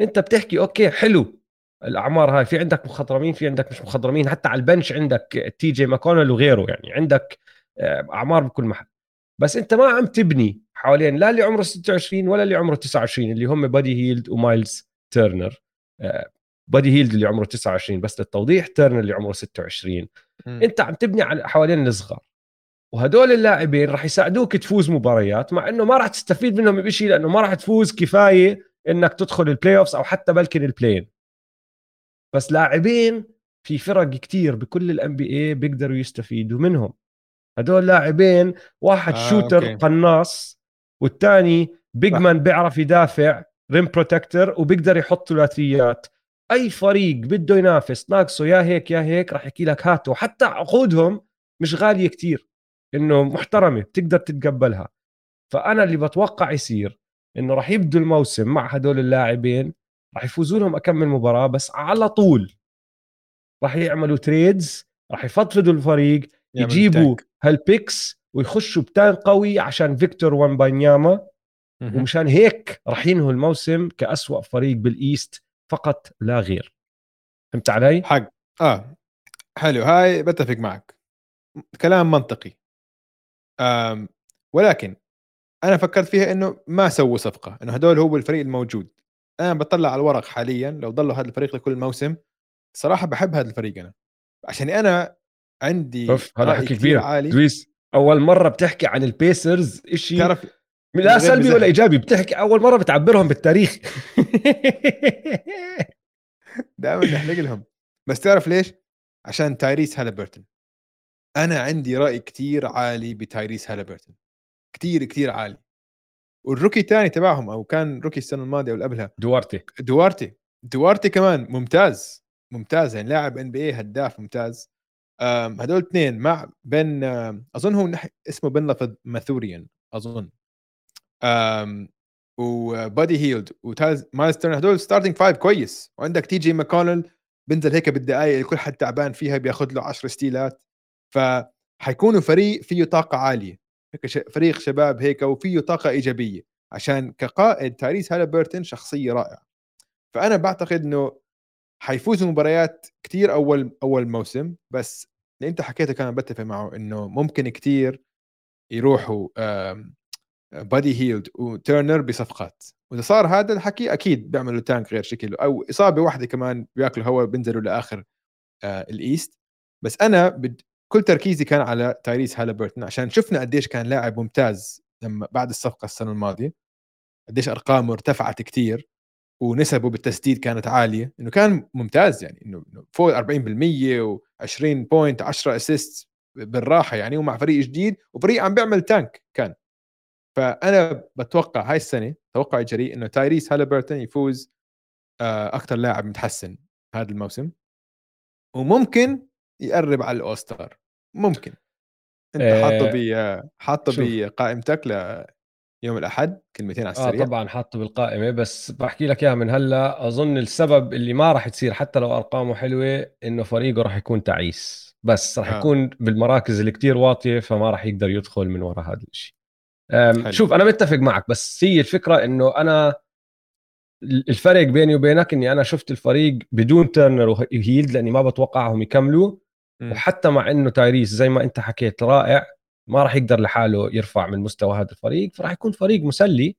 أنت بتحكي okay حلو الأعمار هاي في عندك مخضرمين في عندك مش مخضرمين حتى على ال bench عندك تي جي ماكونل وغيره يعني عندك آه، أعمار بكل محل. بس أنت ما عم تبني حوالين لا اللي عمره 26 ولا اللي عمره 29 اللي هم بادي هيلد ومايلز تيرنر بادي هيلد اللي عمره 29 بس للتوضيح تيرنر اللي عمره 26 م. انت عم تبني على حوالين الصغار. وهدول اللاعبين راح يساعدوك تفوز مباريات مع إنه ما راح تستفيد منهم بشيء لأنه ما راح تفوز كفاية إنك تدخل ال playoffs أو حتى بلكن ال play-in بس لاعبين في فرق كتير بكل ال NBA بيقدروا يستفيدوا منهم. هدول لاعبين واحد آه shooter okay. قناص والثاني big man بيعرف يدافع rim protector وبيقدر يحط ثلاثيات أي فريق بده ينافس ناقصه يا هيك يا هيك راح يحكي لك هاتوا حتى عقودهم مش غالية كتير إنه محترمة بتقدر تتقبلها. فأنا اللي بتوقع يصير إنه راح يبدوا الموسم مع هدول اللاعبين راح يفوزوا لهم اكم مباراة بس على طول راح يعملوا trades راح يفضفضوا الفريق يجيبوا هال picks ويخشوا ب tank قوي عشان فيكتور ويمبانياما ومشان هيك راح ينهوا الموسم كأسوأ فريق بال East فقط لا غير. فهمت علي؟
حق. آه. حلو. هاي بتفق معك. كلام منطقي. آم ولكن أنا فكرت فيها إنه ما سووا صفقة إنه هدول هو الفريق الموجود. أنا بطلع على الورق حاليا لو ضلوا هذا الفريق لكل الموسم صراحة بحب هذا الفريق أنا. عشان أنا عندي
هذا حكي كبير. عالي. دويس أول مرة بتحكي عن البيسرز شيء تعرف لا سلبي ولا إيجابي بتحكي أول مرة بتعبرهم بالتاريخ.
دائما نحلق لهم. بس تعرف ليش؟ عشان تايريس هالبرتون أنا عندي رأي كتير عالي بتايريس هالبرتون كتير كتير عالي. وال rookie الثاني تبعهم أو كان rookie السنة الماضية أو اللي قبلها.
دوارتي.
دوارتي. دوارتي كمان ممتاز. ممتاز يعني لاعب NBA هداف ممتاز. هدول اثنين مع بن أظن هو اسمه بن لفظ ماثوريان أظن. وبادي هيلد وتايلز مايلز تيرنر هدول starting five كويس. وعندك تي جي ماكونل بنزل هيك بالدقائق اللي كل حد تعبان فيها بياخذ له 10 ستيلات فحيكونوا فريق فيه طاقة عالية. هيك فريق شباب هيك وفيه طاقة إيجابية. عشان كقائد تايريس هالبرتون شخصية رائعة. فأنا بعتقد إنه حيفوزوا مباريات كثير أول أول موسم. بس اللي أنت حكيته كان بتفق معه إنه ممكن كثير يروحوا بادي هيلد وتيرنر بصفقات. وإذا صار هذا الحكي أكيد بيعملوا tank غير شكل أو إصابة واحدة كمان بياكلوا هواء بينزلوا لآخر آه ال East بس أنا بد... كل تركيزي كان على تايريس هالبرتون عشان شفنا قديش كان لاعب ممتاز لما بعد الصفقة السنة الماضية. قديش أرقامه ارتفعت كثير ونسبه بالتسديد كانت عالية. إنه كان ممتاز يعني إنه فوق 40% و20 point 10 assist بالراحة يعني ومع فريق جديد وفريق عم بيعمل tank كان. فأنا بتوقع هاي السنة توقع جريء إنه تايريس هالبرتون يفوز آه، أكثر لاعب متحسن هذا الموسم. وممكن يقرب على ال All-Star ممكن. أنت حاطه آه، ب حاطه بقائمتك ليوم الأحد كلمتين على السريع.
آه طبعا حاطه بالقائمة بس بحكي لك إياها من هلأ. أظن السبب اللي ما راح تصير حتى لو أرقامه حلوة إنه فريقه راح يكون تعيس. بس راح آه. يكون بالمراكز اللي كتير واطية فما راح يقدر يدخل من وراء هذا الشيء. شوف أنا متفق معك بس هي الفكرة إنه أنا الفرق بيني وبينك إني أنا شفت الفريق بدون تيرنر وهيلد لأني ما بتوقعهم يكملوا م. وحتى مع إنه تايريس زي ما أنت حكيت رائع ما راح يقدر لحاله يرفع من مستوى هذا الفريق فراح يكون فريق مسلي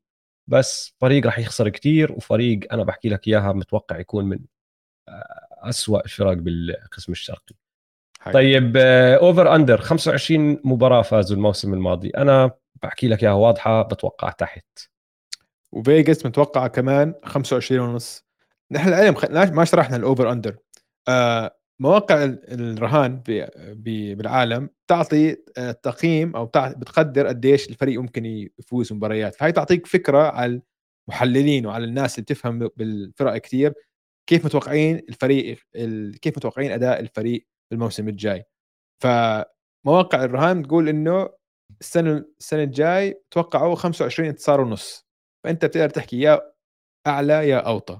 بس فريق راح يخسر كتير وفريق أنا بحكي لك إياها متوقع يكون من أسوأ الفرق بالقسم الشرقي حقيقة. طيب over under 25 مباراة فازوا الموسم الماضي أنا بحكي لك إياها واضحة بتوقع تحت.
وفيجاس متوقعه كمان 25 ونص. نحن للعلم ما شرحنا ال over under آه مواقع الرهان بالعالم تعطي آه، تقييم أو بتقدر قديش الفريق ممكن يفوز مباريات. فهي تعطيك فكرة على المحللين وعلى الناس اللي بتفهم بالفرق كثير كيف متوقعين الفريق كيف متوقعين أداء الفريق الموسم الجاي. فمواقع الرهان تقول إنه السنة السنة الجاي توقعوا 25 انتصار ونص. فأنت بتقدر تحكي يا أعلى يا أوطى.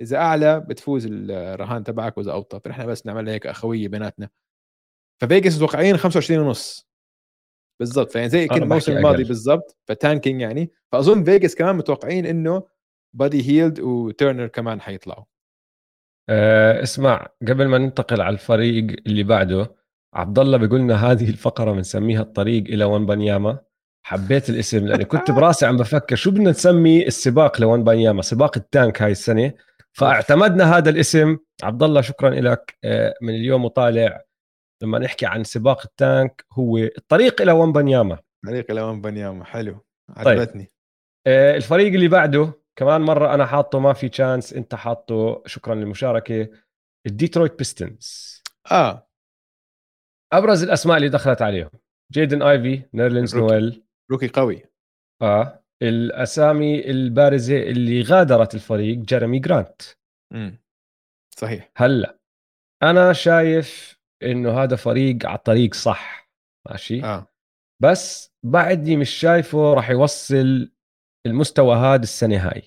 إذا أعلى بتفوز الرهان تبعك وإذا أوطى. فنحن بس نعمل هيك أخوية بيناتنا. ففيجاس متوقعين 25 ونص. بالضبط. فيعني زي كل الموسم الماضي بالضبط. ف tanking يعني. فأظن فيجاس كمان متوقعين إنه بادي هيلد وتيرنر كمان حيطلعوا.
أه اسمع قبل ما ننتقل على الفريق اللي بعده عبد الله بيقول لنا هذه الفقرة بنسميها الطريق إلى وان بنياما حبيت الاسم لأني كنت براسي عم بفكر شو بدنا نسمي السباق لوان بنياما سباق التانك هاي السنة. فاعتمدنا هذا الاسم. عبد الله شكرا لك. آه، من اليوم وطالع لما نحكي عن سباق التانك هو الطريق إلى وان بنياما
الطريق إلى وان بنياما حلو. طيب. عجبتني. طيب.
الفريق اللي بعده كمان مرة أنا حاطه ما في تشانس أنت حاطه. شكرا للمشاركة. الديترويت بيستونز.
آه
أبرز الأسماء اللي دخلت عليهم. جيدن آيفي نيرلينز نويل.
rookie قوي.
آه. الأسامي البارزة اللي غادرت الفريق جيريمي جرانت.
امم صحيح.
هلأ أنا شايف إنه هذا فريق على الطريق صح. ماشي؟
آه.
بس بعدني مش شايفه راح يوصل المستوى هذا السنة هاي.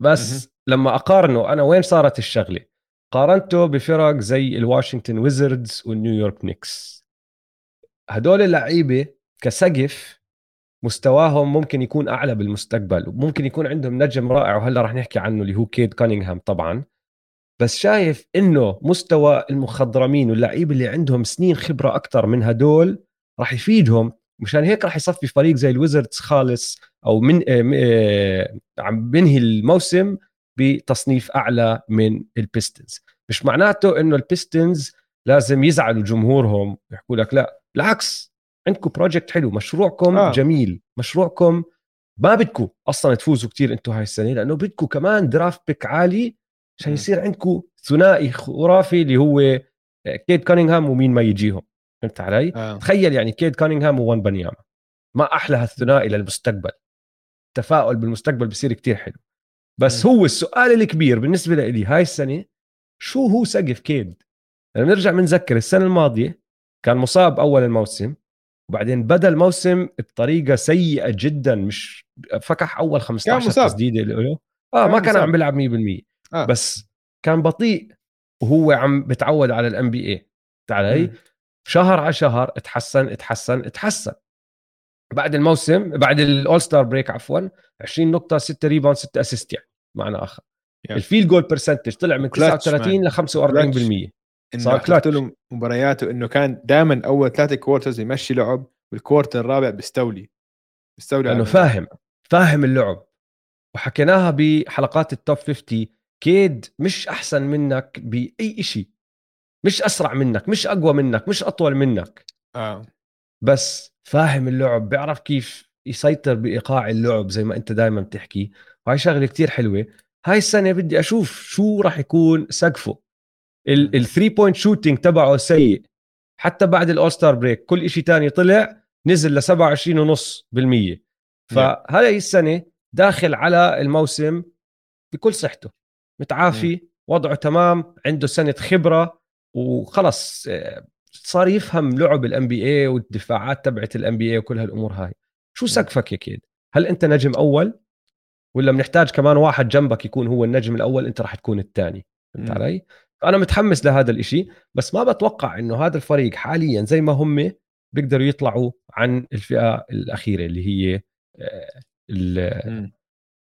بس م- لما أقارنه أنا وين صارت الشغلة؟ قارنته بفرق زي الواشنطن ويزردز والنيويورك نيكس. هدول اللعيبة كسقف مستواهم ممكن يكون أعلى بالمستقبل وممكن يكون عندهم نجم رائع وهلأ رح نحكي عنه اللي هو كيد كانينغهام طبعا. بس شايف إنه مستوى المخضرمين واللعيبة اللي عندهم سنين خبرة أكثر من هدول راح يفيدهم. مشان هيك راح يصفي فريق زي الويزردز خالص أو من آه، آه، عم بنهي الموسم بتصنيف أعلى من البيستونز. مش معناته إنه البيستنز لازم يزعلوا جمهورهم يحكوا لك لا بالعكس عندكم project حلو مشروعكم آه. جميل مشروعكم ما بدكم أصلا تفوزوا كتير أنتم هاي السنة لأنه بدكم كمان draft pick عالي عشان يصير عندكم ثنائي خرافي اللي هو آه، كيد كانينغهام ومين ما يجيهم فهمت علي؟ آه. تخيل يعني كيد كانينغهام وويمبانياما ما أحلى هالثنائي للمستقبل التفاؤل بالمستقبل بصير كتير حلو بس م. هو السؤال الكبير بالنسبة لي هاي السنة شو هو سقف كيد؟ لما نرجع بنذكر السنة الماضية كان مصاب أول الموسم وبعدين بدأ الموسم بطريقة سيئة جدا مش فكح أول 15 تسديدة له. آه ما كان عم بيلعب 100% آه. بس كان بطيء وهو عم بتعود على الام بي اي علي شهر على شهر اتحسن اتحسن اتحسن. بعد الموسم بعد ال All-Star break عفوا 20 نقطة 6 rebound 6 assist يعني معنى آخر. Yeah. ال field goal percentage طلع من 39 ل 45%
صار كلاتش له مبارياته انه كان دائما أول ثلاثة quarters يمشي لعب وال quarter الرابع بيستولي.
بيستولي لأنه فاهم فاهم اللعب. وحكيناها بحلقات ال top 50 كيد مش أحسن منك بأي شيء مش أسرع منك مش أقوى منك مش أطول منك.
آه.
بس فاهم اللعب بيعرف كيف يسيطر بإيقاع اللعب زي ما أنت دائما بتحكي. وهي شغلة كتير حلوة. هاي السنة بدي أشوف شو راح يكون سقفه. ال three point shooting تبعه سيء. حتى بعد ال All-Star break كل شيء تاني طلع نزل ل 27.5% فهاي السنة داخل على الموسم بكل صحته. متعافي وضعه تمام عنده سنة خبرة وخلص آه، صار يفهم لعب ال NBA والدفاعات تبعت ال NBA وكل هالأمور هاي. شو سقفك يا كيد؟ هل أنت نجم أول؟ ولا بنحتاج كمان واحد جنبك يكون هو النجم الأول أنت راح تكون الثاني. فهمت علي؟ فأنا متحمس لهذا الإشي بس ما بتوقع إنه هذا الفريق حاليا زي ما هم بيقدروا يطلعوا عن الفئة الأخيرة اللي هي آه،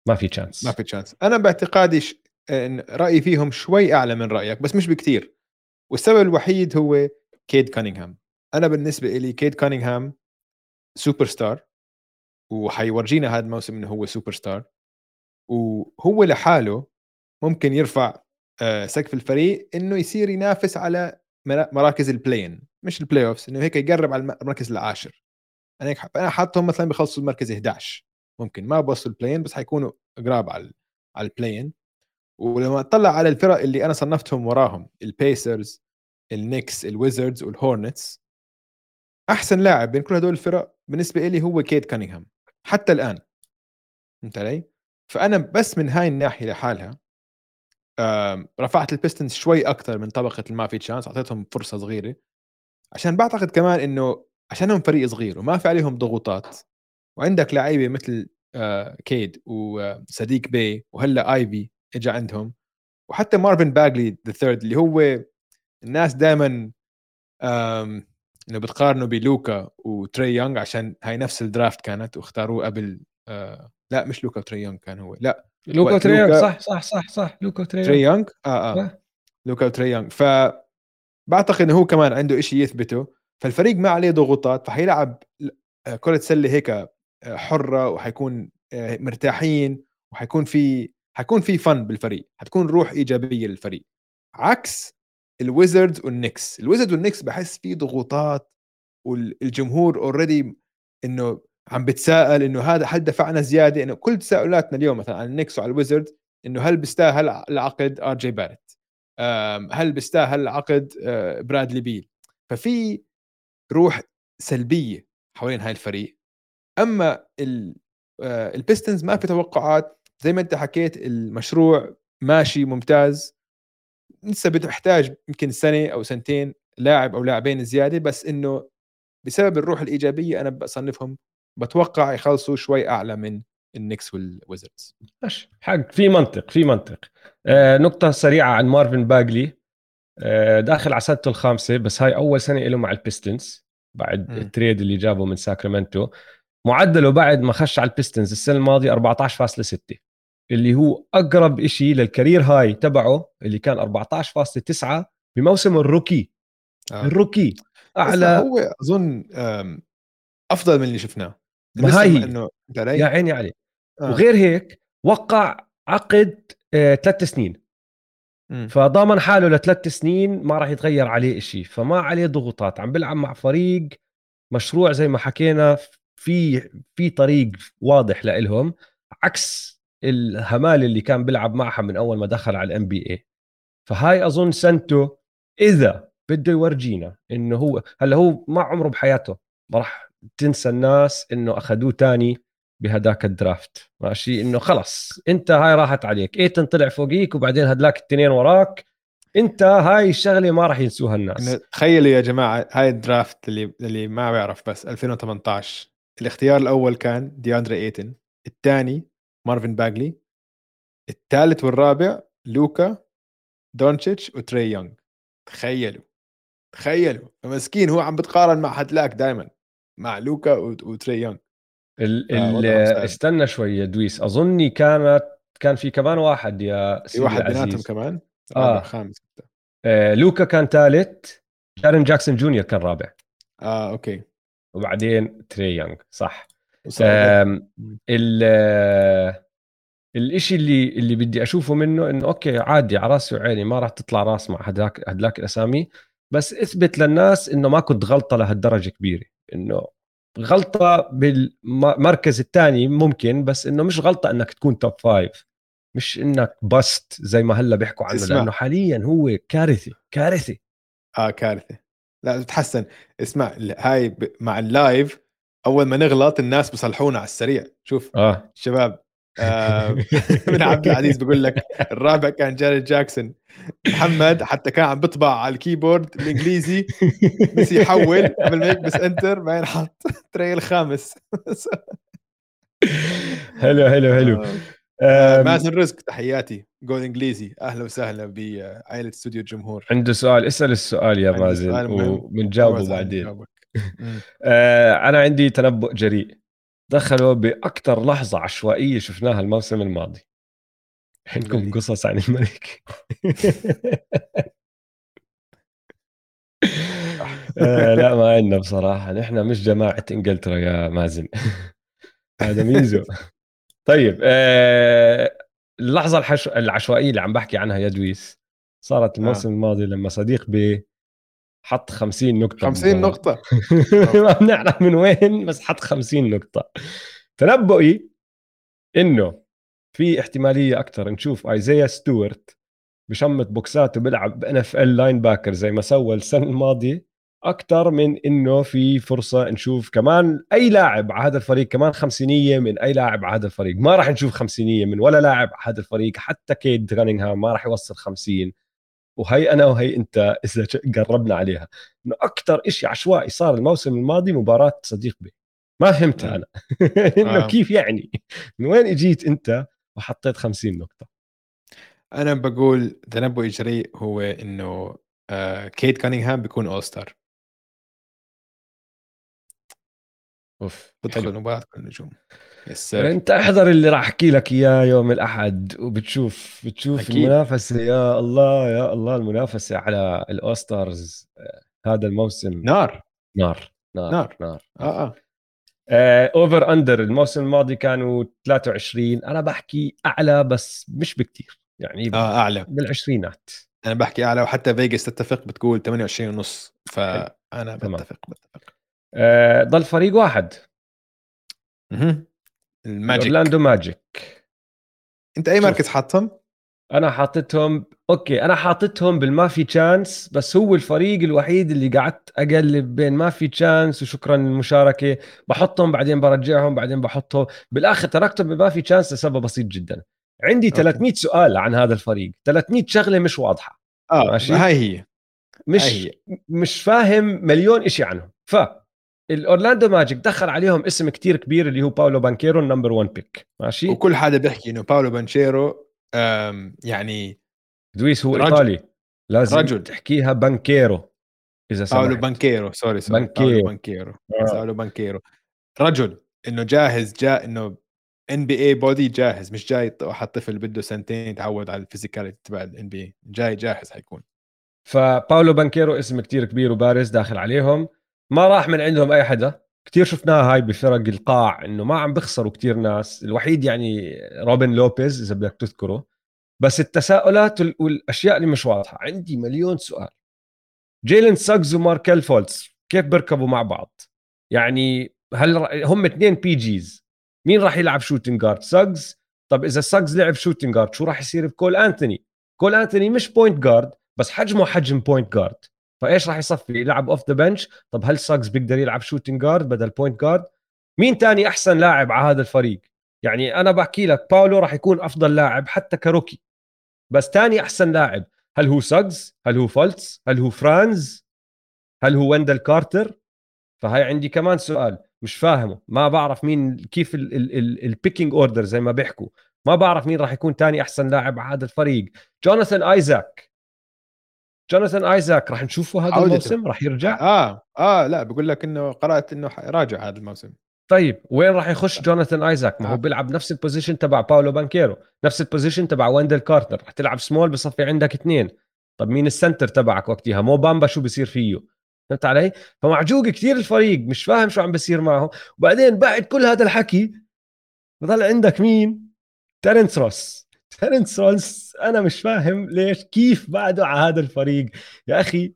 ما في chance
ما في chance أنا باعتقادي ش... رأيي فيهم شوي أعلى من رأيك بس مش بكثير والسبب الوحيد هو كيد كانينغهام. أنا بالنسبة لي كيد كانينغهام سوبر ستار وحيورينا هذا الموسم إنه هو سوبر ستار. وهو لحاله ممكن يرفع آه، سقف الفريق إنه يصير ينافس على مراكز ال play-in مش ال playoffs إنه هيك يقرب على المركز العاشر. أنا هيك أنا حاطهم مثلا بيخلصوا المركز 11 ممكن ما بوصلوا ال play-in بس حيكونوا قراب على على ال play-in ولما أطلع على الفرق اللي أنا صنفتهم وراهم البيسرز النكس الويزردز والهورنتس أحسن لاعب بين كل هدول الفرق بالنسبة لي هو كيد كانينغهام حتى الآن. فهمت علي؟ فأنا بس من هاي الناحية لحالها رفعت البيستونز شوي أكثر من طبقة ما في chance أعطيتهم فرصة صغيرة عشان بعتقد كمان إنه عشانهم فريق صغير وما في عليهم ضغوطات. وعندك لعيبة مثل آه، كيد وصديق بي وهلأ آيفي اجى عندهم. وحتى مارفن باجلي the third اللي هو الناس دائما إنه بتقارنه بلوكا وتري يونغ عشان هاي نفس ال draft كانت واختاروه قبل آه لا مش لوكا وتري يونغ كان هو لا.
لوكا وتري يونغ صح صح صح صح. لوكا وتري
تري آه آه. لوكا وتري يونغ ف بعتقد إنه هو كمان عنده شيء يثبته. فالفريق ما عليه ضغوطات فحيلعب آه، كرة سلة هيك آه، حرة وحيكون آه، مرتاحين وحيكون في حيكون في فن بالفريق. حتكون روح إيجابية للفريق. عكس الويزردز والنكس الويزردز والنكس بحس في ضغوطات والجمهور already إنه عم بتساءل إنه هذا هل دفعنا زيادة؟ إنه كل تساؤلاتنا اليوم مثلا عن النكس وعلى الويزرد إنه هل بيستاهل العقد ار جي باريت هل بيستاهل آه، برادلي بيل ففي روح سلبية حوالين هاي الفريق. أما البيستونز آه، ما في توقعات. زي ما أنت حكيت المشروع ماشي ممتاز. لسه بتحتاج يمكن سنة أو سنتين لاعب أو لاعبين زيادة بس إنه بسبب الروح الإيجابية أنا بصنفهم بتوقع يخلصوا شوي أعلى من النكس والويزردز.
ماشي. حق في منطق في منطق. آه نقطة سريعة عن مارفن باجلي. آه داخل على سنته الخامسه بس هاي أول سنة له مع البيستونز بعد م. ال trade اللي جابه من ساكرامنتو. معدله بعد ما خش على البيستونز السنة الماضية 14.6 اللي هو أقرب شيء لل career high تبعه اللي كان 14.9 بموسم ال rookie. آه. ال
rookie أعلى هو أظن أفضل من اللي شفناه.
ما هي. إنه يا عيني علي آه. وغير هيك وقع عقد آه ثلاث سنين. م. فضامن حاله لثلاث سنين ما راح يتغير عليه شيء فما عليه ضغوطات. عم بيلعب مع فريق مشروع زي ما حكينا في في طريق واضح لإلهم عكس الهمال اللي كان بيلعب معها من أول ما دخل على ال NBA فهاي أظن سنته إذا بده يفرجينا إنه هو هلا هو ما عمره بحياته. ما راح تنسى الناس إنه أخذوه تاني بهداك ال draft. ماشي؟ إنه خلص. أنت هاي راحت عليك. ايتن طلع فوقيك وبعدين هدلاك التنين وراك. أنت هاي الشغلة ما راح ينسوها الناس.
تخيلوا يا جماعة هاي ال draft اللي اللي ما بيعرف بس 2018 الاختيار الأول كان دياندري إيتن الثاني مارفن باجلي الثالث والرابع لوكا دونتشيتش وتري يونغ. تخيلوا تخيلوا. مسكين هو عم بتقارن مع هدلاك دائما مع لوكا وتري يونغ.
ال ال استنى شوي يا دويس. أظني كانت كان في كمان واحد يا
في واحد بيناتهم كمان؟
آه. خامس آه لوكا كان ثالث جارين جاكسون جونيور كان رابع.
آه أوكي.
وبعدين تري يونغ صح. ال الإشي اللي اللي بدي أشوفه منه إنه أوكي عادي على راسي وعيني ما راح تطلع راس مع هداك هدلاك الأسامي. بس اثبت للناس إنه ما كنت غلطة لهالدرجة كبيرة. إنه غلطة بالمركز الثاني ممكن بس إنه مش غلطة إنك تكون top five مش إنك bust زي ما هلأ بيحكوا عنه اسمع. لأنه حاليا هو كارثة كارثة.
آه كارثة. لا تتحسن اسمع هاي مع ال live أول ما نغلط الناس بصلحونا على السريع. شوف.
آه.
شباب آه من عبد العزيز بقول لك الرابع كان جارين جاكسون. محمد حتى كان عم بيطبع على ال keyboard الإنجليزي. بس يحول قبل ما يكبس enter بعدين حط تري الخامس
حلو حلو حلو.
آه. مازن رزق تحياتي. جول إنجليزي. أهلا وسهلا بعائله استوديو الجمهور.
عنده سؤال. اسأل السؤال يا مازن وبنجاوبه بعدين. آه أنا عندي تنبؤ جريء. دخلوا باكثر لحظة عشوائية شفناها الموسم الماضي. عندكم قصص عن الملك. آه لا ما عندنا بصراحة. نحن مش جماعة إنجلترا يا مازن. هذا ميزو. طيب آه اللحظة الحش... العشوائية اللي عم بحكي عنها يا دويس صارت آه. الموسم آه. الماضي لما صديق بي حط 50 نقطة.
50 نقطة.
ما بنعرف من وين بس حط 50 نقطة. تنبؤي إنه في احتمالية أكثر نشوف ايزيا ستوارت بشمط بوكسات وبيلعب ب NFL linebacker زي ما سوى السنة الماضية. أكثر من إنه في فرصة نشوف كمان أي لاعب على هذا الفريق كمان خمسينية من أي لاعب على هذا الفريق. ما راح نشوف خمسينية من ولا لاعب على هذا الفريق. حتى كيد كانينغهام ما راح يوصل 50 وهي أنا وهي أنت إذا قربنا عليها. إنه أكثر شيء عشوائي صار الموسم الماضي مباراة صديق بي. ما فهمتها أنا. إنه آه. كيف يعني؟ من وين إجيت أنت وحطيت 50 نقطة؟
أنا بقول تنبؤ جريء هو إنه آه كيد كانينغهام بيكون all star
اوف
بدخل مباراة النجوم
انت احضر اللي راح احكي لك اياه يوم الاحد وبتشوف بتشوف أكيد. المنافسة. يا الله يا الله المنافسة على ال all stars هذا الموسم.
نار.
نار نار نار, نار.
آه
آه. over under الموسم الماضي كانوا 23 أنا بحكي أعلى بس مش بكتير. يعني
آه أعلى.
بالعشرينات.
أنا بحكي أعلى وحتى فيجاس تتفق بتقول 28 ونص. فانا بتفق بتفق.
آه ضل فريق واحد.
أها الماجيك.
اورلاندو ماجيك.
أنت أي مركز حاطهم؟
أنا حاطتهم أوكي أنا حاطتهم بالما في chance بس هو الفريق الوحيد اللي قعدت أقلب بين ما في chance وشكرا للمشاركة. بحطهم بعدين برجعهم بعدين بحطهم. بالآخر تركتهم بما في chance لسبب بسيط جدا. عندي أوكي. 300 سؤال عن هذا الفريق. 300 شغلة مش واضحة.
آه ماشي؟ هاي هي
مش هاي هي. مش فاهم مليون شيء عنهم. ف الأورلاندو ماجيك دخل عليهم اسم كتير كبير اللي هو باولو بانكيرو ال number 1 pick ماشي؟
وكل حدا بيحكي إنه باولو بانكيرو يعني
دويس هو رجل. إيطالي. لازم رجل. تحكيها بانكيرو
إذا سمحت. باولو بانكيرو sorry sorry. بانكيرو باولو بانكيرو. آه. باولو بانكيرو. رجل إنه جاهز جاء إنه NBA body جاهز مش جاي واحد طفل بده سنتين يتعود على ال physicality تبع ال NBA جاي جاهز حيكون.
فباولو بانكيرو اسم كتير كبير وبارز داخل عليهم. ما راح من عندهم أي حدا. كثير شفناها هاي بفرق القاع إنه ما عم بيخسروا كثير ناس. الوحيد يعني روبن لوبيز إذا بدك تذكره. بس التساؤلات والأشياء اللي مش واضحة. عندي مليون سؤال. جيلن ساجز وماركل فولتس كيف بيركبوا مع بعض؟ يعني هل هم اثنين PGs مين راح يلعب shooting guard ساجز طب إذا ساجز لعب shooting guard شو راح يصير بكول انثوني كول انثوني مش point guard بس حجمه حجم point guard فايش راح يصفي؟ يلعب off the bench طب هل ساجز بيقدر يلعب shooting guard بدل point guard مين تاني أحسن لاعب على هذا الفريق؟ يعني أنا بحكي لك باولو راح يكون أفضل لاعب حتى ك rookie. بس تاني أحسن لاعب هل هو ساجز هل هو فولتس؟ هل هو فرانز؟ هل هو ويندل كارتر؟ فهي عندي كمان سؤال مش فاهمه. ما بعرف مين كيف ال pecking order زي ما بيحكوا. ما بعرف مين راح يكون تاني أحسن لاعب على هذا الفريق. جوناثان آيزاك. جوناثان آيزاك راح نشوفه هذا عودته. الموسم راح يرجع.
آه آه لا بقول لك إنه قرأت إنه راجع هذا الموسم.
طيب وين راح يخش جوناثان آيزاك؟ ما هو آه. بيلعب نفس ال position تبع باولو بانكيرو نفس ال position تبع ويندل كارتر. راح تلعب سمول بصفي عندك اثنين. طب مين ال center تبعك وقتها؟ مو بامبا شو بصير فيه؟ فهمت علي؟ فمعجوق كثير الفريق مش فاهم شو عم بصير معه وبعدين بعد كل هذا الحكي بضل عندك مين؟ تيرنس روس. تيرنس روس أنا مش فاهم ليش كيف بعده على هذا الفريق؟ يا أخي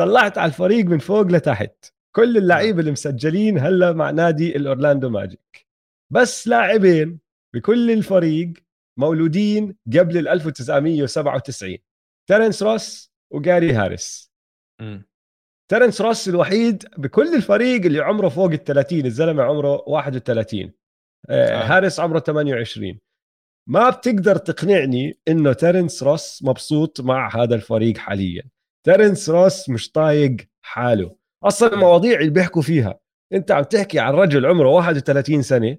طلعت على الفريق من فوق لتحت. كل اللعيبة اللي مسجلين هلا مع نادي الأورلاندو ماجيك. بس لاعبين بكل الفريق مولودين قبل ال 1997 تيرنس روس وجاري هاريس تيرنس روس الوحيد بكل الفريق اللي عمره فوق ال 30 الزلمة عمره 31 آه. آه. هاريس عمره 28 ما بتقدر تقنعني إنه تيرنس روس مبسوط مع هذا الفريق حاليا. تيرنس روس مش طايق حاله. أصلا المواضيع اللي بيحكوا فيها أنت عم تحكي عن رجل عمره 31 سنة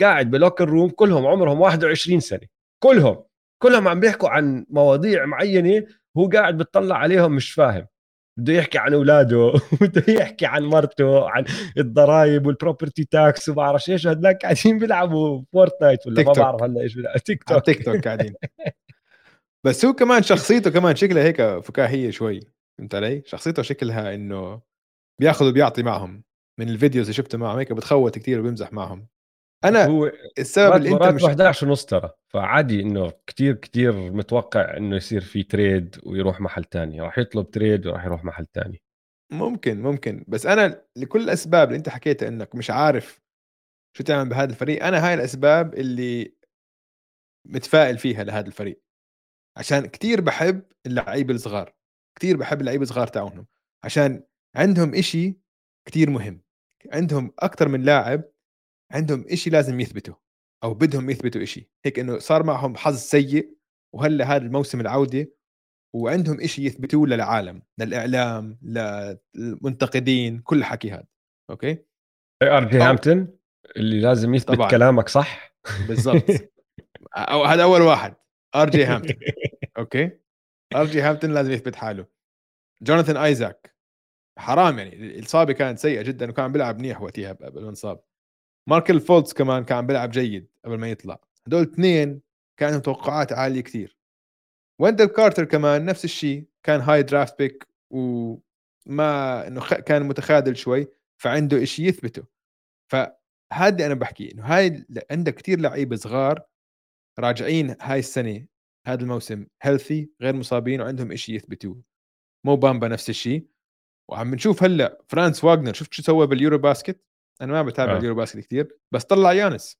قاعد ب locker room كلهم عمرهم 21 سنة. كلهم. كلهم عم بيحكوا عن مواضيع معينة هو قاعد بتطلع عليهم مش فاهم. بده يحكي عن أولاده بده يحكي عن مرته عن الضرائب وال property tax وما بعرف إيش هدلاك قاعدين بيلعبوا فورتنايت ولا ما بعرف هلا إيش بيلعبوا
تيك توك تيك توك قاعدين. بس هو كمان شخصيته كمان شكلها هيك فكاهية شوي فهمت علي؟ شخصيته شكلها إنه بياخذ وبيعطي معهم من ال videos اللي شفتها معهم هيك بتخوت كثير وبيمزح معهم. أنا هو السبب اللي أنت
مش 11 ونص ترى فعادي إنه كتير كتير متوقع إنه يصير في تريد ويروح محل تاني راح يطلب تريد وراح يروح محل تاني.
ممكن ممكن. بس أنا لكل الأسباب اللي أنت حكيتها إنك مش عارف شو تعمل بهذا الفريق أنا هاي الأسباب اللي متفائل فيها لهذا الفريق. عشان كتير بحب اللعيبة الصغار كتير بحب اللعيبة الصغار تاعهم عشان عندهم إشي كتير مهم. عندهم أكثر من لاعب عندهم إشي لازم يثبتوا أو بدهم يثبتوا إشي. هيك إنه صار معهم حظ سيء وهلأ هذا الموسم العودة وعندهم إشي يثبتوه للعالم للإعلام للمنتقدين كل الحكي هذا. أوكي؟
ار جي هامبتون اللي لازم يثبت طبعًا. كلامك صح.
بالضبط. أو هذا أول واحد آر جي هامبتون. أوكي؟ آر جي هامبتون لازم يثبت حاله. جوناثان آيزاك حرام يعني الإصابة كانت سيئة جدا وكان بيلعب منيح وقتها قبل ما انصاب ماركل فولتس كمان كان بيلعب جيد قبل ما يطلع. هدول اثنين كان عندهم توقعات عالية كثير ويندل كارتر كمان نفس الشيء كان high draft pick وما إنه كان متخاذل شوي فعنده شيء يثبته. فهذا أنا بحكي إنه هاي عندك كثير لعيبة صغار راجعين هاي السنة هذا الموسم healthy غير مصابين وعندهم شيء يثبتوه. مو بامبا نفس الشيء وعم نشوف هلأ فرانس واغنر شفت شو سوى باليورو باسكت؟ أنا ما بتابع آه. اليورو باسكت كثير بس طلع يانس.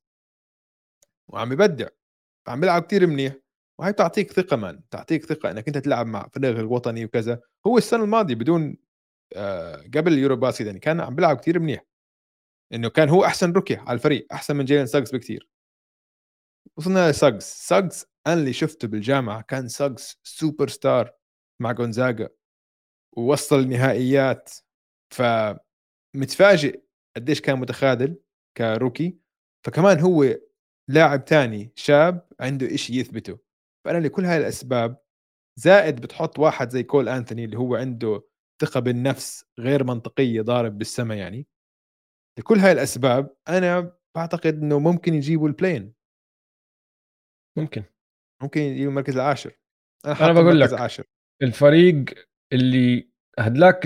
وعم يبدع عم بيلعب كثير منيح وهي بتعطيك ثقة man تعطيك ثقة إنك أنت تلعب مع فريق الوطني وكذا. هو السنة الماضية بدون آه قبل اليورو باسكت يعني كان عم بيلعب كثير منيح. إنه كان هو أحسن rookie على الفريق أحسن من جيلن ساجز بكثير وصلنا لساجز ساجز أنا اللي شفته بالجامعة كان ساجز سوبر ستار مع جونزاجا ووصل النهائيات فمتفاجئ قديش كان متخاذل ك rookie فكمان هو لاعب تاني شاب عنده إشي يثبته. فأنا لكل هاي الأسباب زائد بتحط واحد زي كول أنثوني اللي هو عنده ثقة بالنفس غير منطقية ضارب بالسما يعني. لكل هاي الأسباب أنا بعتقد أنه ممكن يجيبوا البلين
ممكن.
ممكن يجيبوا المركز العاشر.
أنا, أنا بقول لك العاشر. الفريق اللي هدلاك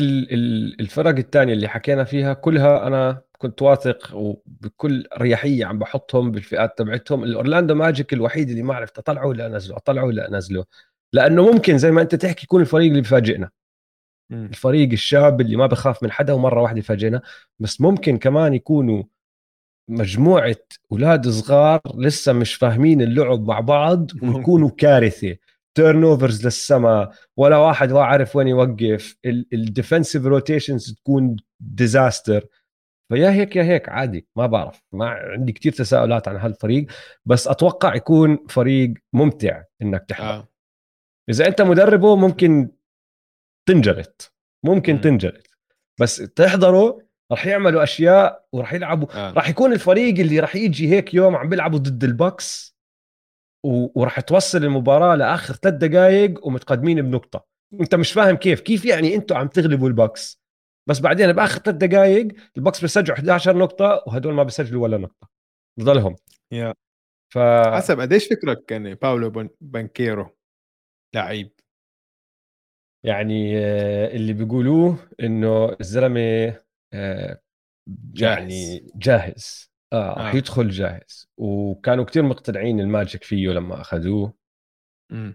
الفرق الثانية اللي حكينا فيها كلها أنا كنت واثق وبكل اريحيه عم بحطهم بالفئات تبعتهم. الأورلاندو ماجيك الوحيد اللي ما عرفت اطلعه ولا انزله اطلعه ولا انزله لأنه ممكن زي ما أنت تحكي يكون الفريق اللي بفاجئنا الفريق الشاب اللي ما بخاف من حدا ومرة واحدة يفاجئنا. بس ممكن كمان يكونوا مجموعة أولاد صغار لسه مش فاهمين اللعب مع بعض ويكونوا كارثة. turnovers للسما ولا واحد ما عارف وين يوقف. ال defensive rotations تكون disaster فيا هيك يا هيك عادي ما بعرف. ما عندي كتير تساؤلات عن هالفريق بس أتوقع يكون فريق ممتع إنك تحضر. آه. إذا أنت مدربه ممكن تنجلط ممكن م. تنجلط بس تحضره راح يعملوا أشياء وراح يلعبوا. آه. راح يكون الفريق اللي راح يجي هيك يوم عم بيلعبوا ضد البكس وراح توصل المباراة لآخر ثلاث دقائق ومتقدمين بنقطة. أنت مش فاهم كيف. كيف يعني أنتم عم تغلبوا البكس بس بعدين بآخر ثلاث دقائق البكس بيسجلوا 11 نقطة وهدول ما بيسجلوا ولا نقطة. بضلهم
يا. ف حسب قديش فكرك يعني باولو بانكيرو لعيب؟
يعني آه، اللي بيقولوه إنه الزلمة آه، يعني جاهز. آه راح آه. يدخل جاهز. وكانوا كتير مقتنعين الماجيك فيه لما أخذوه.
م.